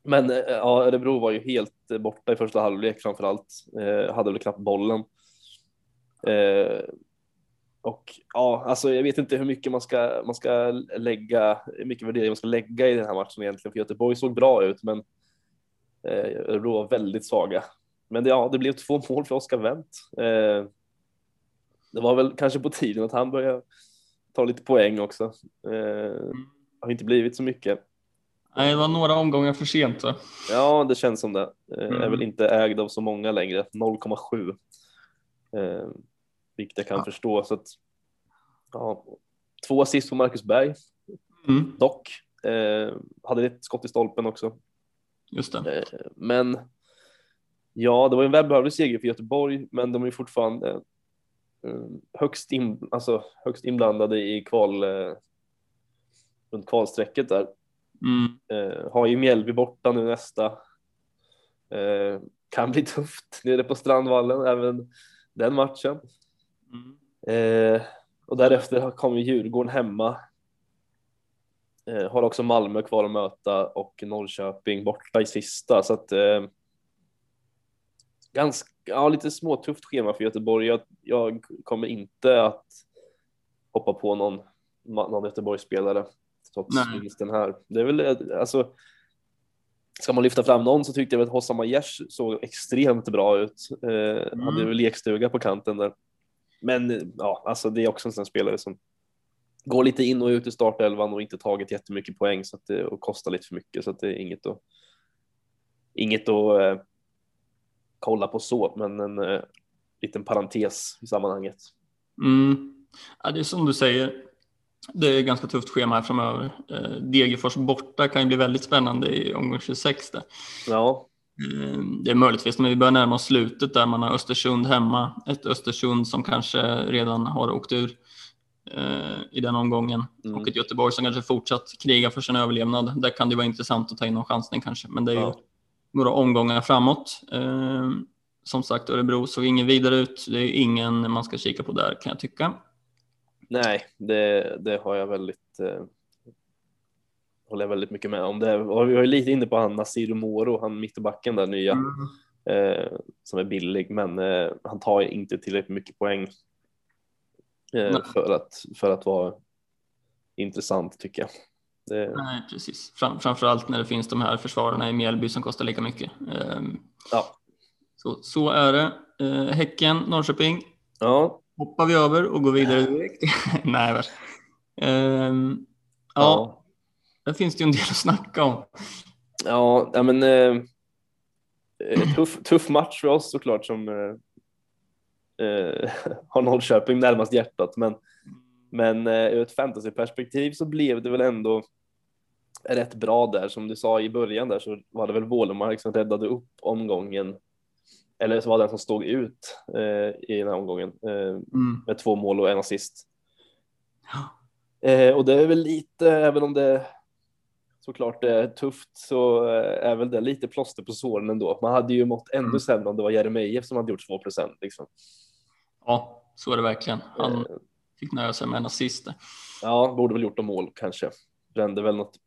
Men eh, ja, Örebro var ju helt borta i första halvlek framför allt. Eh, hade väl knappt bollen. Eh, och ja, alltså jag vet inte hur mycket man ska, man ska lägga, hur mycket värdering man ska lägga i den här matchen egentligen. För Göteborg såg bra ut, men Örebro var väldigt svaga. Men det, ja, det blev två mål för Oskar Wendt. Eh, det var väl kanske på tiden att han började ta lite poäng också. Eh, har inte blivit så mycket. Nej, det var några omgångar för sent. Va? Ja, det känns som det. Eh, Är Mm. väl inte ägd av så många längre. 0,7. Eh, vilket jag kan Ja. förstå. Så att, ja, två assist på Marcus Berg Mm. dock. Eh, hade ett skott i stolpen också. Just det. Eh, men ja, det var en välbehövlig seger för Göteborg, men de är fortfarande eh, högst, in, alltså, högst inblandade i kval, eh, runt kvalstrecket där. Mm. Har ju Mjällby borta nu nästa. Kan bli tufft nere på Strandvallen, även den matchen. Mm. Och därefter kommer Djurgården hemma. Eh, har också Malmö kvar att möta och Norrköping borta i sista så att eh, ganska, ja, lite småtufft schema för Göteborg. Jag, jag kommer inte att hoppa på någon, någon Göteborgsspelare trots vinsten här. Det är väl alltså. Ska man lyfta fram någon så tyckte jag att Hossam Majers såg extremt bra ut. Eh, mm. Hade väl lekstuga på kanten där. Men ja, alltså det är också en sån spelare som går lite in och ut i startelvan och inte tagit jättemycket poäng så att det, och kostar lite för mycket så att det är inget att inget att eh, kolla på så, men en eh, liten parentes i sammanhanget. Mm. Ja, det är som du säger. Det är ganska tufft schema här framöver. Eh, Degerfors borta kan ju bli väldigt spännande i omgång 26. Där. Ja. Eh, det är möjligtvis, men vi börjar närma oss slutet där man har Östersund hemma. Ett Östersund som kanske redan har åkt ur i den omgången mm. och ett Göteborg som kanske fortsatt kriga för sin överlevnad. Där kan det vara intressant att ta in någon chansning kanske, men det är ja. några omgångar framåt. Eh, som sagt, Örebro såg ingen vidare ut. Det är ingen man ska kika på där kan jag tycka. Nej, det, det har jag väldigt eh, håller jag väldigt mycket med om. Det, och vi var ju lite inne på han Nasir Moro, han mittbacken där nya, mm. eh, som är billig, men eh, han tar inte tillräckligt mycket poäng eh, för, att, för att vara intressant tycker jag. Det... Nej, precis. Fram, framförallt när det finns de här försvararna i Mjällby som kostar lika mycket. Um, ja. så, så är det. Uh, häcken, Norrköping. Ja. Hoppar vi över och går vidare direkt. Nej, um, ja. ja. Där finns det ju en del att snacka om. Ja, ja men eh, tuff, tuff match för oss såklart som eh, har Norrköping närmast hjärtat. Men, men eh, ur ett fantasyperspektiv så blev det väl ändå rätt bra där. Som du sa i början där så var det väl Wålemark som räddade upp omgången. Eller så var det den som stod ut eh, i den här omgången eh, mm. med två mål och en assist. Eh, och det är väl lite, även om det såklart är tufft så eh, är väl det lite plåster på såren ändå. Man hade ju mått ännu mm. sämre om det var Jeremejeff som hade gjort 2 procent. Liksom. Ja, så är det verkligen. Han eh. fick nöja sig med en assist. Ja, borde väl gjort en mål kanske. Brände väl något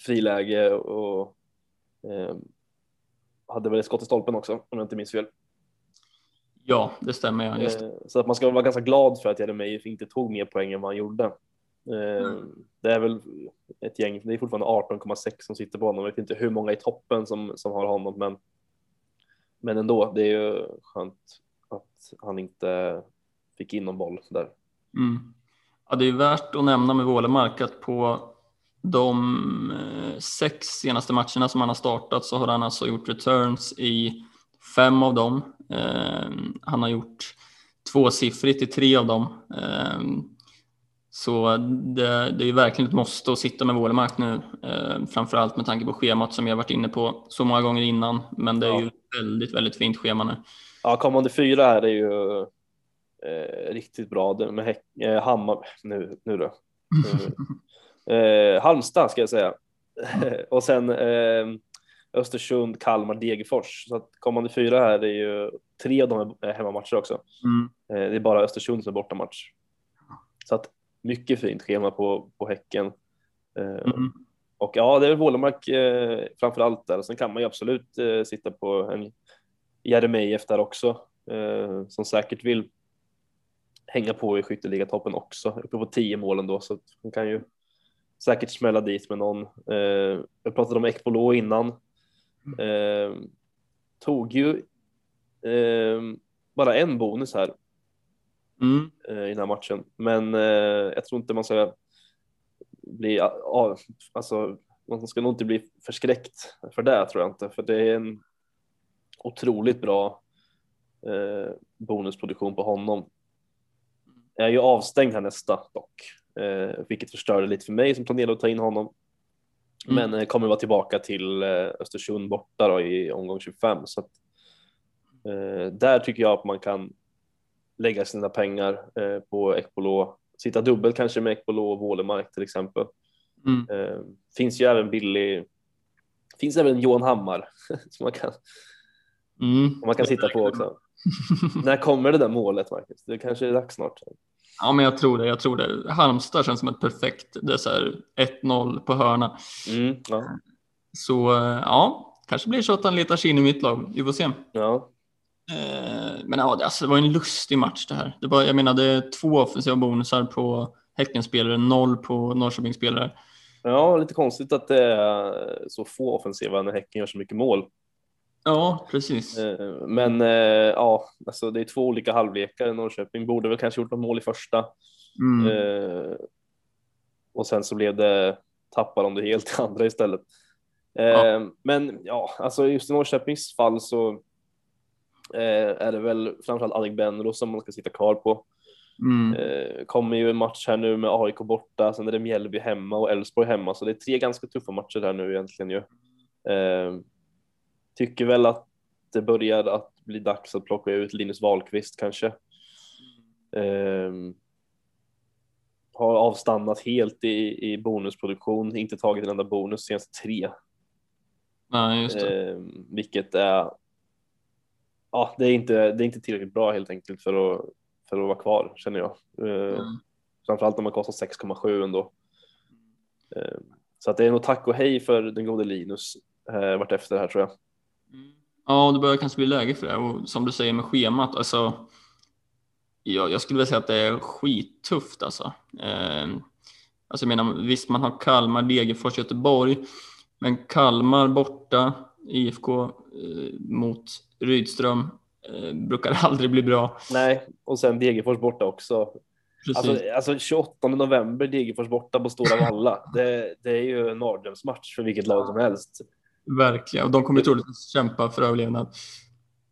friläge och eh, hade väl ett skott i stolpen också om jag inte minns fel. Ja, det stämmer. Ja, just. Eh, så att man ska vara ganska glad för att Jeremejeff inte tog mer poäng än vad han gjorde. Eh, mm. Det är väl ett gäng, det är fortfarande 18,6 som sitter på honom. Jag vet inte hur många i toppen som, som har honom, men, men ändå, det är ju skönt att han inte fick in någon boll där. Mm. Ja, det är värt att nämna med Wålemark att på de eh, sex senaste matcherna som han har startat så har han alltså gjort returns i fem av dem. Eh, han har gjort tvåsiffrigt i tre av dem. Eh, så det, det är verkligen ett måste att sitta med Wålemark nu, eh, framförallt med tanke på schemat som jag varit inne på så många gånger innan. Men det är ju väldigt, väldigt fint schema nu. Ja, kommande fyra här är ju eh, riktigt bra. Med häck, eh, Hammar, nu, nu då. eh, Halmstad ska jag säga. och sen eh, Östersund, Kalmar, Degerfors. Så att kommande fyra här är ju tre av dem är hemmamatcher också. Mm. Eh, det är bara Östersund som är bortamatch. Så att mycket fint schema på, på Häcken. Eh, mm. Och ja, det är Wålemark eh, framför allt där. Sen kan man ju absolut eh, sitta på en Jeremejeff där också, eh, som säkert vill hänga på i skytteligatoppen också, uppe på tio målen då, så hon kan ju säkert smälla dit med någon. Eh, jag pratade om Ekpolo innan. Eh, tog ju bara en bonus här mm. I den här matchen. Men jag tror inte man ska bli, alltså man ska nog inte bli förskräckt för det tror jag inte, för det är en otroligt bra eh, bonusproduktion på honom. Jag är ju avstängd här nästa dock, eh, vilket förstörde lite för mig som planerade att ta in honom. Mm. Men eh, kommer vara tillbaka till eh, Östersund borta då i omgång 25 så att, eh, där tycker jag att man kan lägga sina pengar på Ekpolo, sitta dubbelt kanske med Ekpolo och Wålemark till exempel. Mm. Finns ju även Billy, finns även Johan Hammar som man kan, mm. man kan sitta på också. När kommer det där målet Marcus? Det kanske är dags snart. Ja, men jag tror det. Jag tror det. Halmstad känns som ett perfekt. Det är så här 1-0 på hörna. Mm, ja. Så ja, kanske blir så att han letar sig in i mitt lag. Vi får se. Ja. Eh, men ja, alltså, det var en lustig match det här. Det var, jag är två offensiva bonusar på Häckenspelare, noll på Norrköpingsspelare. Ja, lite konstigt att det är så få offensiva när Häcken gör så mycket mål. Ja, precis. Eh, men eh, ja, alltså det är två olika halvlekar. Norrköping borde väl kanske gjort något mål i första. Mm. Och sen så blev det, tappade de det helt i andra istället. Ja. Men ja, alltså just i Norrköpings fall så Eh, är det väl framförallt Alec Benro som man ska sitta kvar på. Mm. Eh, kommer ju en match här nu med AIK borta, sen är det Mjällby hemma och Elfsborg hemma, så det är tre ganska tuffa matcher här nu egentligen ju. Tycker väl att det börjar att bli dags att plocka ut Linus Wahlqvist kanske. Eh, har avstannat helt i, i bonusproduktion, inte tagit en enda bonus senaste tre. Nej, just det. Eh, vilket är ja, det är inte, det är inte tillräckligt bra helt enkelt för att, för att vara kvar känner jag. Eh, mm. Framförallt om man kostar 6,7 ändå. Så att det är nog tack och hej för den gode Linus eh, vart efter här tror jag. Ja, det börjar kanske bli läge för det och som du säger med schemat, alltså. Ja, jag skulle vilja säga att det är skittufft alltså. Eh, alltså jag menar, visst man har Kalmar, Degerfors, Göteborg, men Kalmar borta, IFK eh, mot Rydström eh, brukar aldrig bli bra. Nej, och sen Degerfors borta också. Alltså, alltså 28 november Degerfors borta på Stora Valla. det, det är ju en mardrömsmatch för vilket lag som helst. Verkligen, och de kommer troligtvis kämpa för överlevnad.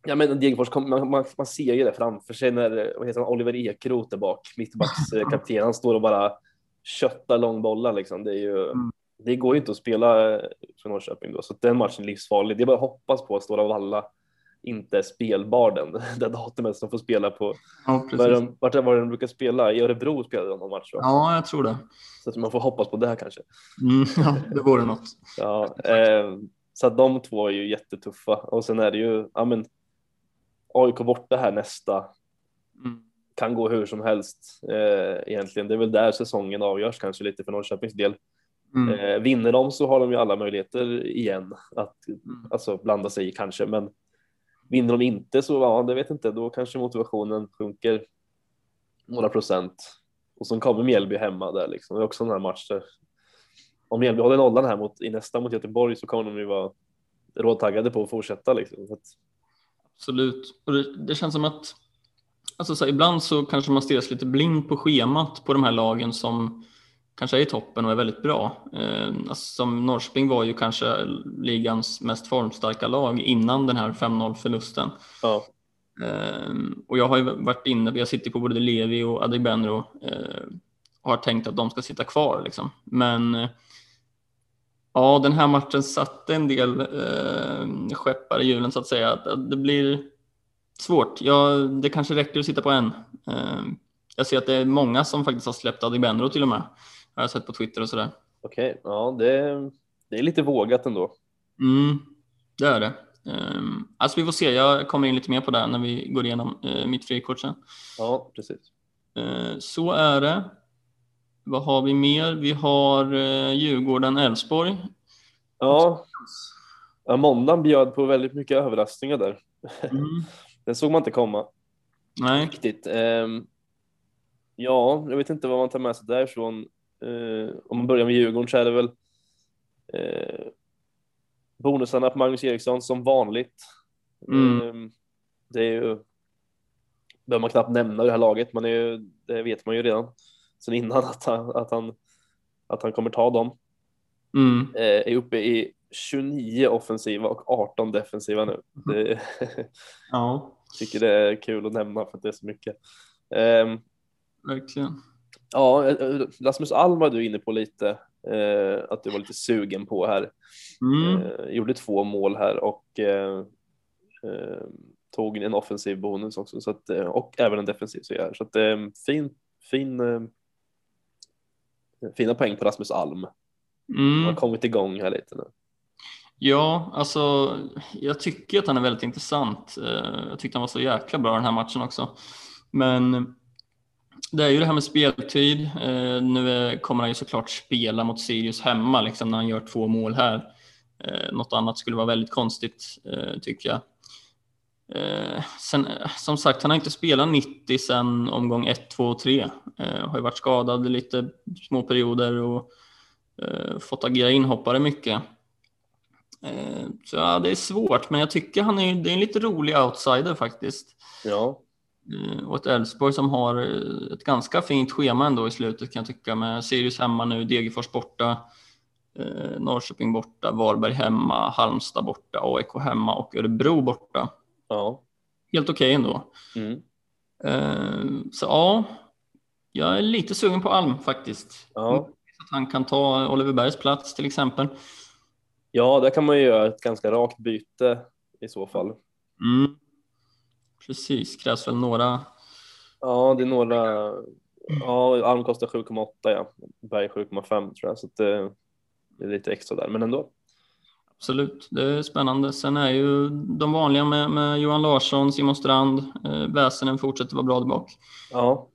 Ja, men Degerfors, man, man, man, ser ju det framför sig när vad heter han, Oliver Ekroth är bak, mittbackskapten. Han står och bara köttar långbollar liksom. Det är ju mm det går ju inte att spela för Norrköping då, så den matchen är livsfarlig. Det är bara att hoppas på att Stora Valla inte är spelbar den, det datumet som får spela på. Ja, de, vart var de brukar spela? I Örebro spelade de någon match? Va? Ja, jag tror det. Så att man får hoppas på det här kanske. Mm, ja, det vore något. ja, eh, så att de två är ju jättetuffa och sen är det ju, ja men AIK borta här nästa. Mm. Kan gå hur som helst eh, egentligen. Det är väl där säsongen avgörs kanske lite för Norrköpings del. Mm. Eh, vinner de så har de ju alla möjligheter igen att mm. alltså, blanda sig i kanske, men vinner de inte så ja, det vet inte, då kanske motivationen sjunker några procent. Och så kommer Mjällby hemma där liksom. Det är också en här match där om Mjällby håller nollan här mot, i nästa mot Göteborg så kommer de ju vara råtaggade på att fortsätta liksom. Att... Absolut, och det, det, känns som att alltså, så här, ibland så kanske man stirrar sig lite blind på schemat på de här lagen som kanske är i toppen och är väldigt bra. Eh, alltså, som Norrköping var ju kanske ligans mest formstarka lag innan den här 5-0 förlusten. Ja. Eh, och jag har ju varit inne, jag sitter på både Levi och Adegbenro eh, och har tänkt att de ska sitta kvar liksom. Men ja, den här matchen satte en del eh, skeppar i hjulen så att säga. Det blir svårt. Ja, det kanske räcker att sitta på en. jag ser att det är många som faktiskt har släppt Adegbenro till och med har jag sett på Twitter och sådär. Okej, okay, ja det, det är lite vågat ändå. Mm, det är det. Um, alltså vi får se, jag kommer in lite mer på det när vi går igenom uh, mitt frikort sen. Ja, precis. Uh, så är det. Vad har vi mer? Vi har uh, Djurgården-Elfsborg. Ja. ja, måndagen bjöd på väldigt mycket överraskningar där. Mm. Den såg man inte komma. Nej. Riktigt. Um, ja, jag vet inte vad man tar med sig därifrån. Eh, om man börjar med Djurgården så är det väl eh, bonusarna på Magnus Eriksson som vanligt. Mm. Eh, det är ju behöver man knappt nämna det här laget, man är ju, det vet man ju redan sen innan att han, att han, att han kommer ta dem. Mm. Eh, är uppe i 29 offensiva och 18 defensiva nu. Det, ja. tycker det är kul att nämna för att det är så mycket. Um, Verkligen. Ja, eh, Rasmus Alm var du inne på lite, eh, att du var lite sugen på här. Mm. Eh, gjorde två mål här och eh, eh tog en offensiv bonus också så att, eh, och även en defensiv så. Så att fin, fin, fina poäng på Rasmus Alm. Mm. har kommit igång här lite nu. Ja, alltså jag tycker att han är väldigt intressant. Eh, jag tyckte han var så jäkla bra den här matchen också. Men det är ju det här med speltid. Eh, nu kommer han ju såklart spela mot Sirius hemma liksom, när han gör två mål här. Eh, något annat skulle vara väldigt konstigt tycker jag. Sen, som sagt, han har inte spelat 90 sedan omgång 1, 2 och 3. Har ju varit skadad i lite små perioder och fått agera inhoppare mycket. Eh, så ja, det är svårt, men jag tycker han är, det är en lite rolig outsider faktiskt. Ja. Eh, och ett Elfsborg som har eh, ett ganska fint schema ändå i slutet kan jag tycka med Sirius hemma nu, Degerfors borta, Norrköping borta, Varberg hemma, Halmstad borta, AIK hemma och Örebro borta. Ja. Helt okej okay ändå. Mm. Så ja, jag är lite sugen på Alm faktiskt. Ja. Att han kan ta Oliver Bergs plats till exempel. Ja, där kan man ju göra ett ganska rakt byte i så fall. Mm. Precis, krävs väl några. Ja, det är några. Ja, Alm kostar 7,8 ja, Berg 7,5 tror jag, så det, det är lite extra där, men ändå. Absolut, det är spännande. Sen är ju de vanliga med, med Johan Larsson, Simon Strand, eh, Väsenen fortsätter vara bra tillbaka. Ja.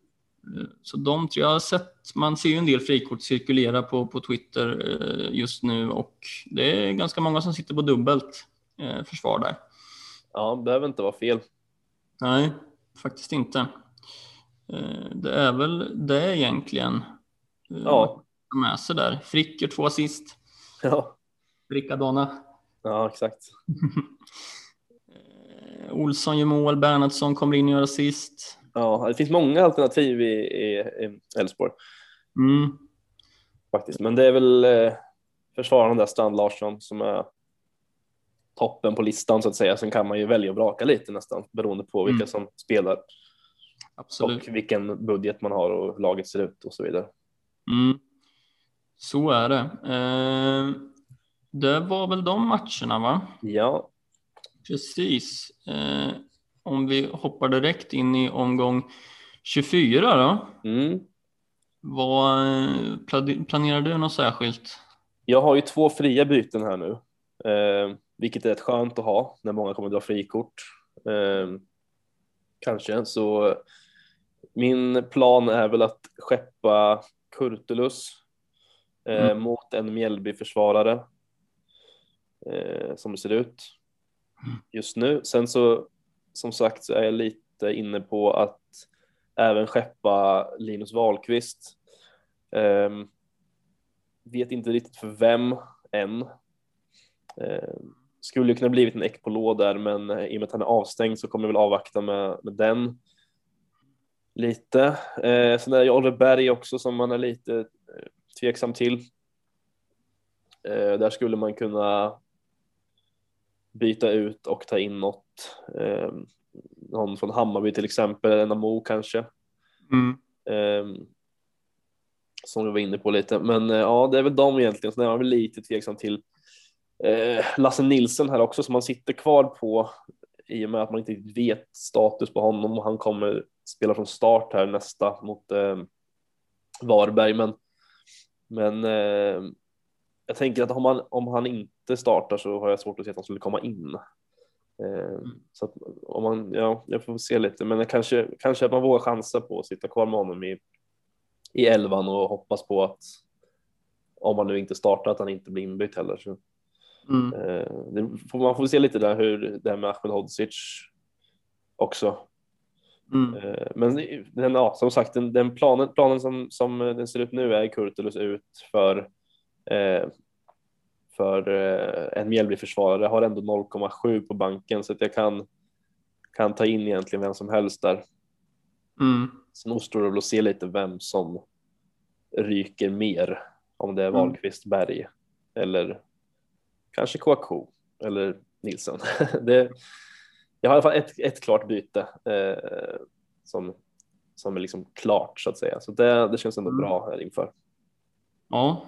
Eh, så de tror jag har sett, man ser ju en del frikort cirkulera på, på Twitter eh, just nu och det är ganska många som sitter på dubbelt eh, försvar där. Ja, det behöver inte vara fel. Nej, faktiskt inte. Det är väl det egentligen. Ja. Med sig där. Frick gör två assist. Ja. Frickadonna. Ja, exakt. Olsson gör mål, Bernhardsson kommer in och gör assist. Ja, det finns många alternativ i Elfsborg. Mm. Faktiskt, men det är väl eh, försvararen där, Strand Larsson, som är toppen på listan så att säga. Sen kan man ju välja och vraka lite nästan beroende på vilka mm. som spelar. Absolut. Och vilken budget man har och hur laget ser ut och så vidare. Mm. Så är det. Eh, det var väl de matcherna va? Ja. Precis. Eh, om vi hoppar direkt in i omgång 24 då. Mm. Vad planerar du något särskilt? Jag har ju två fria byten här nu, eh, vilket är rätt skönt att ha när många kommer att dra frikort. Eh, kanske så. Min plan är väl att skeppa Kurtulus eh, mm. mot en Mjällby-försvarare eh, som det ser ut mm. just nu. Sen så som sagt så är jag lite inne på att även skeppa Linus Wahlqvist. Um, vet inte riktigt för vem än. Um, skulle kunna blivit en Ekpolo där, men i och med att han är avstängd så kommer jag väl avvakta med, med den. Lite. Uh, sen är det Oliver Berg också som man är lite uh, tveksam till. Uh, där skulle man kunna byta ut och ta in något. Eh, någon från Hammarby till exempel, en Amo kanske. Mm. Eh, som vi var inne på lite, men eh, ja, det är väl de egentligen. Sen är man väl lite tveksam till eh, Lasse Nilsen här också som man sitter kvar på i och med att man inte vet status på honom och han kommer spela från start här nästa mot eh, Varberg. Men, men eh, jag tänker att om han, om han inte startar så har jag svårt att se att han skulle komma in. Eh, mm. Så att om man, ja, jag får se lite, men kanske, kanske att man vågar chansa på att sitta kvar med honom i, i elvan och hoppas på att om man nu inte startar att han inte blir inbytt heller. Så, mm. eh, det får, man får se lite där hur det här med Ahmed Hodzic också. Mm. Eh, men den, ja, som sagt, den, den, planen, planen som, som den ser ut nu är Kurtulus ut för eh, för eh, en Mjällby-försvarare. har ändå 0,7 på banken så att jag kan, kan ta in egentligen vem som helst där. Mm. Sen återstår det väl att se lite vem som ryker mer. Om det är mm. Wahlqvist, Berg eller kanske Kouakou eller Nilsson. det, jag har i alla fall ett, ett klart byte eh, som, som är liksom klart så att säga. Så det, det känns ändå mm. bra här inför. Ja,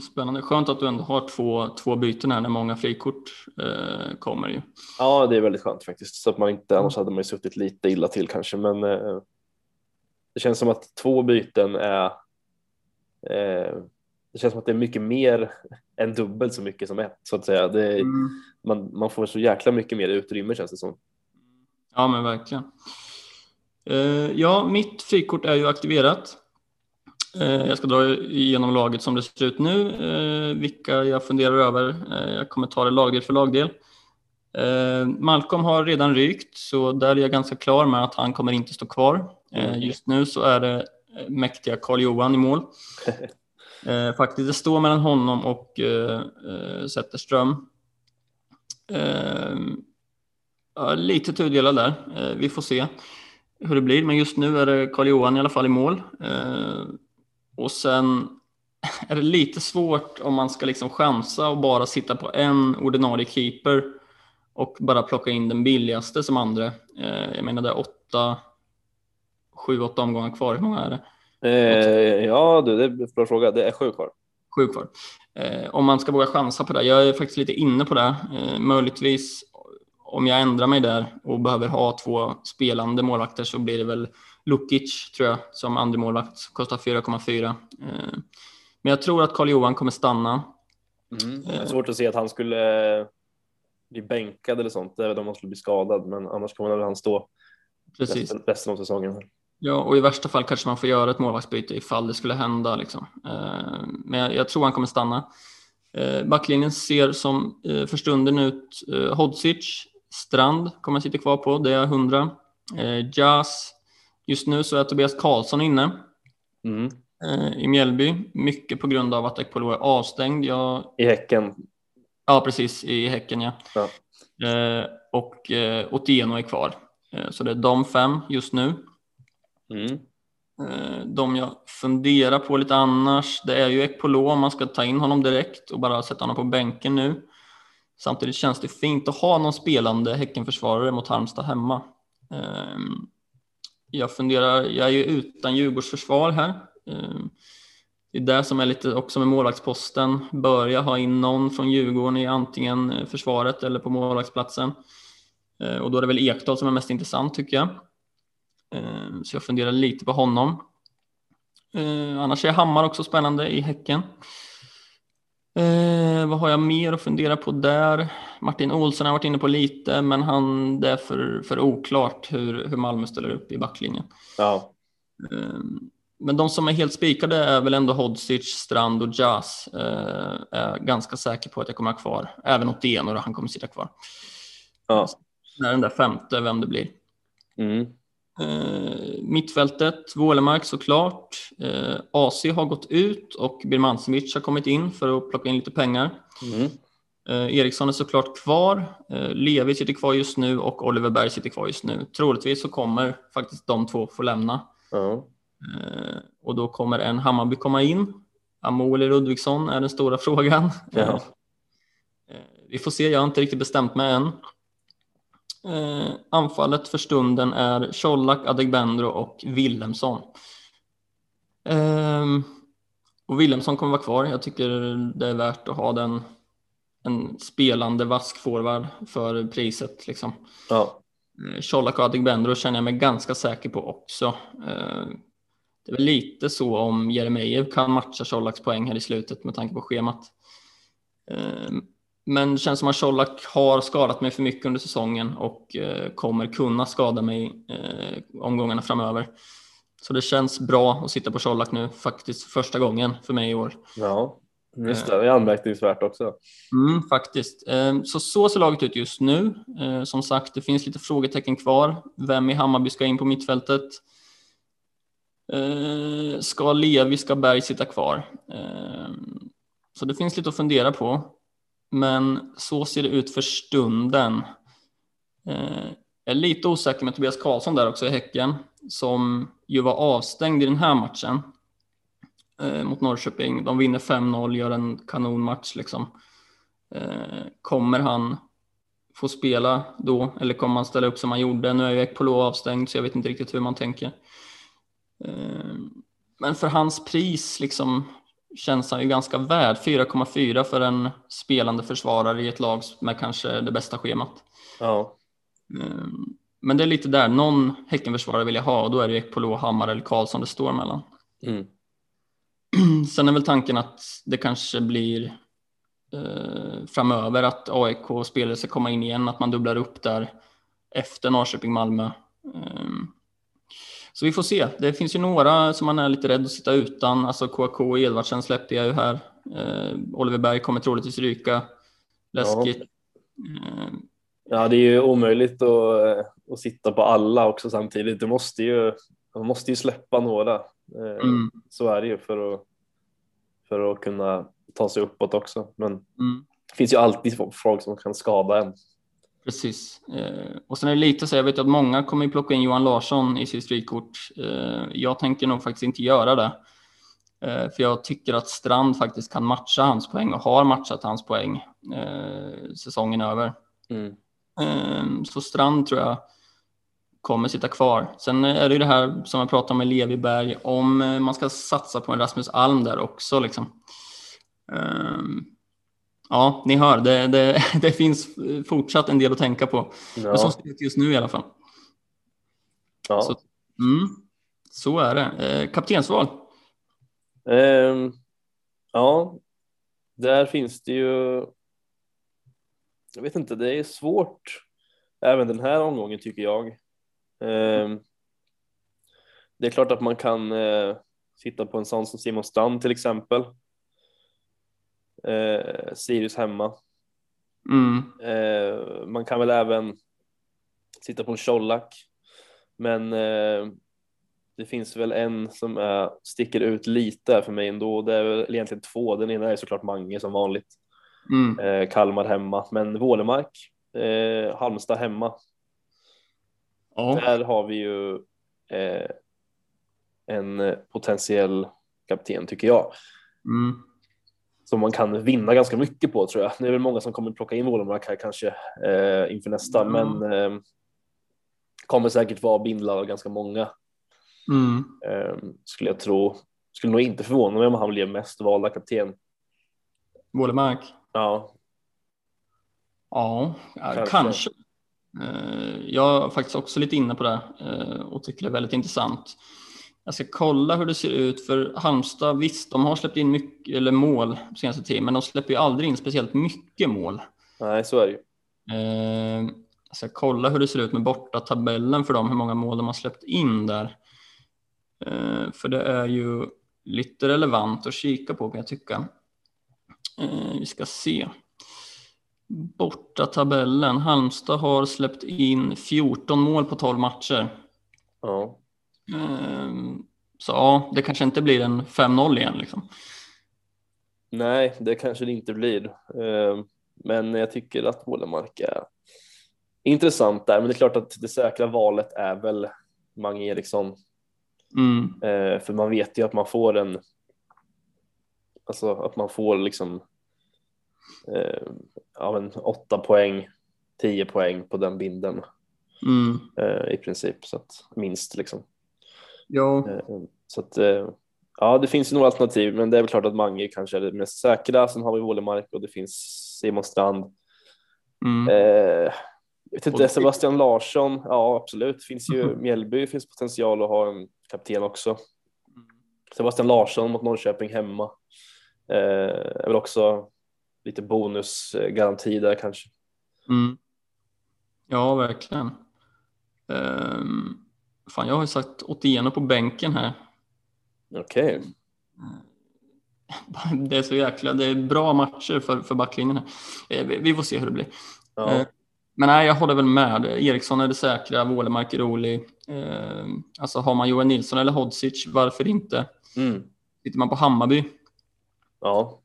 spännande. Skönt att du ändå har två, två byten här när många frikort eh, kommer ju. Ja, det är väldigt skönt faktiskt. Så att man inte, annars hade man ju suttit lite illa till kanske. Men eh, det känns som att två byten är eh, det känns som att det är mycket mer än dubbelt så mycket som ett så att säga. Det, mm. man, man får så jäkla mycket mer utrymme känns det som. Ja men verkligen. Uh, ja, mitt frikort är ju aktiverat. Uh, jag ska dra igenom laget som det ser ut nu, uh, vilka jag funderar över. jag kommer ta det lagdel för lagdel. Malcolm har redan rykt, så där är jag ganska klar med att han kommer inte stå kvar. Mm. Just nu så är det mäktiga Karl-Johan i mål. Eh, faktiskt, det står mellan honom och eh, eh Zetterström. Eh, lite tudelad där. Eh, vi får se hur det blir, men just nu är det Karl-Johan i alla fall i mål. Eh, och sen är det lite svårt om man ska liksom chansa och bara sitta på en ordinarie keeper och bara plocka in den billigaste som andra. Jag menar det är åtta, sju, åtta omgångar kvar. Hur många är det? Eh, ja, du, det är en bra fråga. Det är sju kvar. Sju kvar. Eh, om man ska våga chansa på det. Jag är faktiskt lite inne på det. Eh, möjligtvis om jag ändrar mig där och behöver ha två spelande målvakter så blir det väl Lukic tror jag som andra målvakt kostar 4,4. Eh, men jag tror att Karl Johan kommer stanna. Mm. Det är svårt att se att han skulle eh, bli bänkad eller sånt, även om han skulle bli skadad, men annars kommer han stå Precis. Resten, av säsongen. Ja, och i värsta fall kanske man får göra ett målvaktsbyte ifall det skulle hända. Liksom. Eh, men jag, tror han kommer stanna. Eh, backlinjen ser som eh, för stunden ut Hodzic, Strand kommer sitta kvar på, det är 100. Jazz, just nu så är Tobias Karlsson inne mm. i Mjällby, mycket på grund av att Ekpolo är avstängd. Jag... I Häcken? Ja, precis, i Häcken ja. ja. Och Otieno är kvar. Så det är de fem just nu. Mm. Eh, de jag funderar på lite annars, det är ju Ekpolo om man ska ta in honom direkt och bara sätta honom på bänken nu. Samtidigt känns det fint att ha någon spelande Häckenförsvarare mot Halmstad hemma. Ehm, jag funderar, jag är ju utan Djurgårdsförsvar här. Ehm, det är det som är lite också med målvaktsposten. Börja ha in någon från Djurgården i antingen eh, försvaret eller på målvaktsplatsen. Ehm, och då är det väl Ekdal som är mest intressant tycker jag. Ehm, så jag funderar lite på honom. Annars är Hammar också spännande i Häcken. Eh, vad har jag mer att fundera på där? Martin Olsson har varit inne på lite, men han, det är för, för oklart hur, hur Malmö ställer upp i backlinjen. Ja. Eh, men de som är helt spikade är väl ändå Hodzic, Strand och Jazz. Eh, är ganska säker på att jag kommer ha kvar. Även Otieno, han kommer sitta kvar. Ja. När den där femte, vem det blir. Mm. Eh, mittfältet, Wålemark såklart. Eh, AC har gått ut och Birmancevic har kommit in för att plocka in lite pengar. Mm. Eh, Eriksson är såklart kvar. Eh, Levi sitter kvar just nu och Oliver Berg sitter kvar just nu. Troligtvis så kommer faktiskt de två få lämna. Mm. och då kommer en Hammarby komma in. Amo eller Ludvigsson är den stora frågan. Eh, vi får se, jag har inte riktigt bestämt mig än. Eh, anfallet för stunden är Colak, Adegbenro och Willemsson. Eh, och Willemsson kommer vara kvar. Jag tycker det är värt att ha den en spelande vask forward för priset. Liksom. Ja. Eh, Colak och Adegbenro känner jag mig ganska säker på också. Eh, det är väl lite så om Jeremejeff kan matcha Colaks poäng här i slutet med tanke på schemat. Men det känns som att Colak har skadat mig för mycket under säsongen och eh, kommer kunna skada mig eh, omgångarna framöver. Så det känns bra att sitta på Colak nu, faktiskt första gången för mig i år. Ja, just det. Det är anmärkningsvärt också. Mm, faktiskt. Eh, så så ser laget ut just nu. Eh, som sagt, det finns lite frågetecken kvar. Vem i Hammarby ska in på mittfältet? Eh, ska Levi, ska Berg sitta kvar? Eh, så det finns lite att fundera på. Men så ser det ut för stunden. Eh, jag är lite osäker med Tobias Karlsson där också i Häcken, som ju var avstängd i den här matchen eh, mot Norrköping. De vinner 5-0, gör en kanonmatch liksom. Eh, kommer han få spela då eller kommer han ställa upp som han gjorde? Nu är ju Ekpolo avstängd så jag vet inte riktigt hur man tänker. Men för hans pris, liksom, känns han ju ganska värd. 4,4 för en spelande försvarare i ett lag med kanske det bästa schemat. Ja. Ehm, men det är lite där, någon Häckenförsvarare vill jag ha och då är det Ekpolo, Hammar eller Karlsson det står mellan. Mm. sen är väl tanken att det kanske blir eh, framöver att AIK-spelare ska komma in igen, att man dubblar upp där efter Norrköping-Malmö. Eh, så vi får se. Det finns ju några som man är lite rädd att sitta utan. Alltså KK och Edvardsen släppte jag ju här. Eh, Oliver Berg kommer troligtvis ryka. Läskigt. Ja. Ja, det är ju omöjligt att, eh, att sitta på alla också samtidigt. Du måste ju, man måste ju släppa några. Eh, mm. Så är det ju för att, för att kunna ta sig uppåt också. Men mm. det finns ju alltid folk som kan skada en. Precis. Eh, och sen är det lite så, jag vet att många kommer plocka in Johan Larsson i sitt strykort. Eh, jag tänker nog faktiskt inte göra det. Eh, för jag tycker att Strand faktiskt kan matcha hans poäng och har matchat hans poäng eh, säsongen över. Mm. Eh, så Strand tror jag kommer sitta kvar. Sen är det ju det här som jag pratade om med Leviberg, om man ska satsa på en Rasmus Alm där också. Liksom. Ja, ni hör, det, det, det, finns fortsatt en del att tänka på. Ja. Som ut just nu i alla fall. Ja. Så, mm, så är det. Eh, kaptensval? Um, ja, där finns det ju. Jag vet inte, det är svårt även den här omgången tycker jag. Um, det är klart att man kan uh, sitta på en sån som Simon Strand till exempel eh, Sirius hemma. Mm. Eh, man kan väl även sitta på en Colak, men eh, det finns väl en som är, sticker ut lite för mig ändå. Det är väl egentligen två. Den ena är såklart Mange som vanligt. Mm. Eh, Kalmar hemma, men Vålemark, eh, Halmstad hemma. Oh. Där har vi ju eh, en potentiell kapten tycker jag. Mm som man kan vinna ganska mycket på tror jag. Det är väl många som kommer plocka in Wålemark här kanske eh, inför nästa, mm. men eh, kommer säkert vara bindlad av ganska många. Mm. Eh, skulle jag tro. Skulle nog inte förvåna mig om han blev mest valda kapten. Wålemark? Ja. Ja, kanske. kanske. Eh, jag är faktiskt också lite inne på det eh, och tycker det är väldigt intressant. Jag ska kolla hur det ser ut för Halmstad. Visst, de har släppt in mycket eller mål senaste tiden, men de släpper ju aldrig in speciellt mycket mål. Nej, så är det ju. Eh, jag ska kolla hur det ser ut med borta tabellen för dem, hur många mål de har släppt in där. Eh, för det är ju lite relevant att kika på kan jag tycka. Eh, vi ska se. Borta tabellen. Halmstad har släppt in 14 mål på 12 matcher. Ja. Ehm, så ja, det kanske inte blir en 5-0 igen liksom. Nej, det kanske det inte blir. Ehm, men jag tycker att Wålemark är intressant där. Men det är klart att det säkra valet är väl Mange Eriksson. Mm. Ehm, för man vet ju att man får en, alltså att man får liksom ja, en åtta poäng, tio poäng på den binden. Mm. I princip, så att minst liksom. Ja. Eh, så att, eh, ja, det finns ju några alternativ, men det är väl klart att Mange kanske är det mest säkra. Sen har vi Wålemark och det finns Simon Strand. Mm. Eh, jag vet inte, Sebastian Larsson, ja absolut, finns ju mm. Mjällby finns potential att ha en kapten också. Sebastian Larsson mot Norrköping hemma eh, är väl också lite bonusgaranti där kanske. Mm. Ja, verkligen. Um, Fan, jag har ju sagt Otieno på bänken här. Okej. Okay. Det är så jäkla, det är bra matcher för, för backlinjen. Här. Eh, vi får se hur det blir. Ja. Eh, men nej, jag håller väl med. Eriksson är det säkra, Wålemark är rolig. Eh, alltså har man Johan Nilsson eller Hodzic, varför inte? Mm. Tittar man på Hammarby. Ja.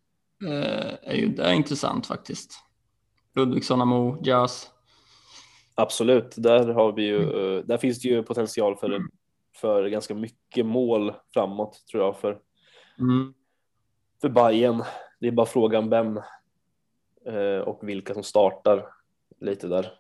Är ju det är intressant faktiskt. Ludvigsson, Amo, Jazz. Absolut, där, har vi ju, mm. Eh, där finns det ju potential för, mm. för ganska mycket mål framåt tror jag för, mm. för Bayern. Det är bara frågan vem eh, och vilka som startar lite där.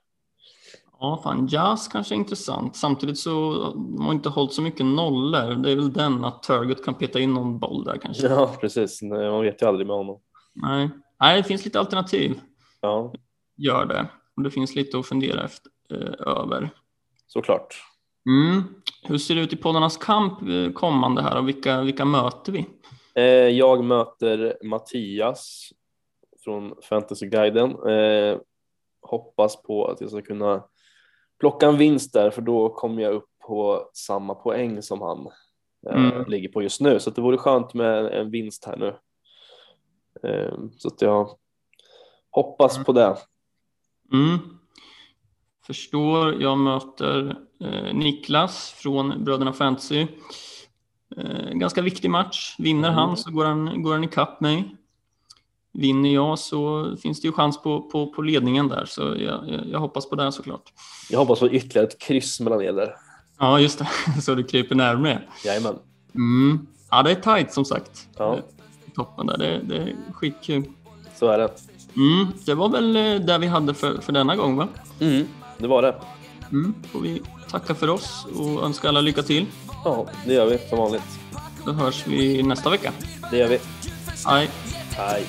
Ja, fan, jazz kanske är intressant. Samtidigt så har man inte hållit så mycket nollor. Det är väl den att Turgut kan peta in någon boll där kanske. Ja, precis. Man vet ju aldrig med honom. Nej, Nej det finns lite alternativ. Ja. Gör det. Och det finns lite att fundera efter, eh, över. Såklart. Mm. Hur ser det ut i poddarnas kamp eh, kommande här och vilka, vilka möter vi? Eh, jag möter Mattias från Fantasyguiden. Eh, hoppas på att jag ska kunna plocka en vinst där för då kommer jag upp på samma poäng som han eh, Mm. ligger på just nu. Så det vore skönt med en vinst här nu. Eh, så att jag hoppas på det. Mm. Förstår. Jag möter eh, Niklas från Bröderna Fantasy. Eh, ganska viktig match. Vinner Mm. han så går han, går han ikapp mig. Vinner jag så finns det ju chans på, på, på ledningen där, så jag, jag, jag hoppas på det såklart. Jag hoppas på ytterligare ett kryss mellan er där. Ja, just det. Så du kryper närmare. Jajamän. Mm. Ja, det är tajt som sagt. Ja. Eh, Toppen där. Det, det är skitkul. Så är det. Mm. Det var väl eh, det vi hade för, för denna gång, va? Mm, det var det. Mm. Får vi tacka för oss och önska alla lycka till. Ja, det gör vi som vanligt. Då hörs vi nästa vecka. Det gör vi. Hej! Hej.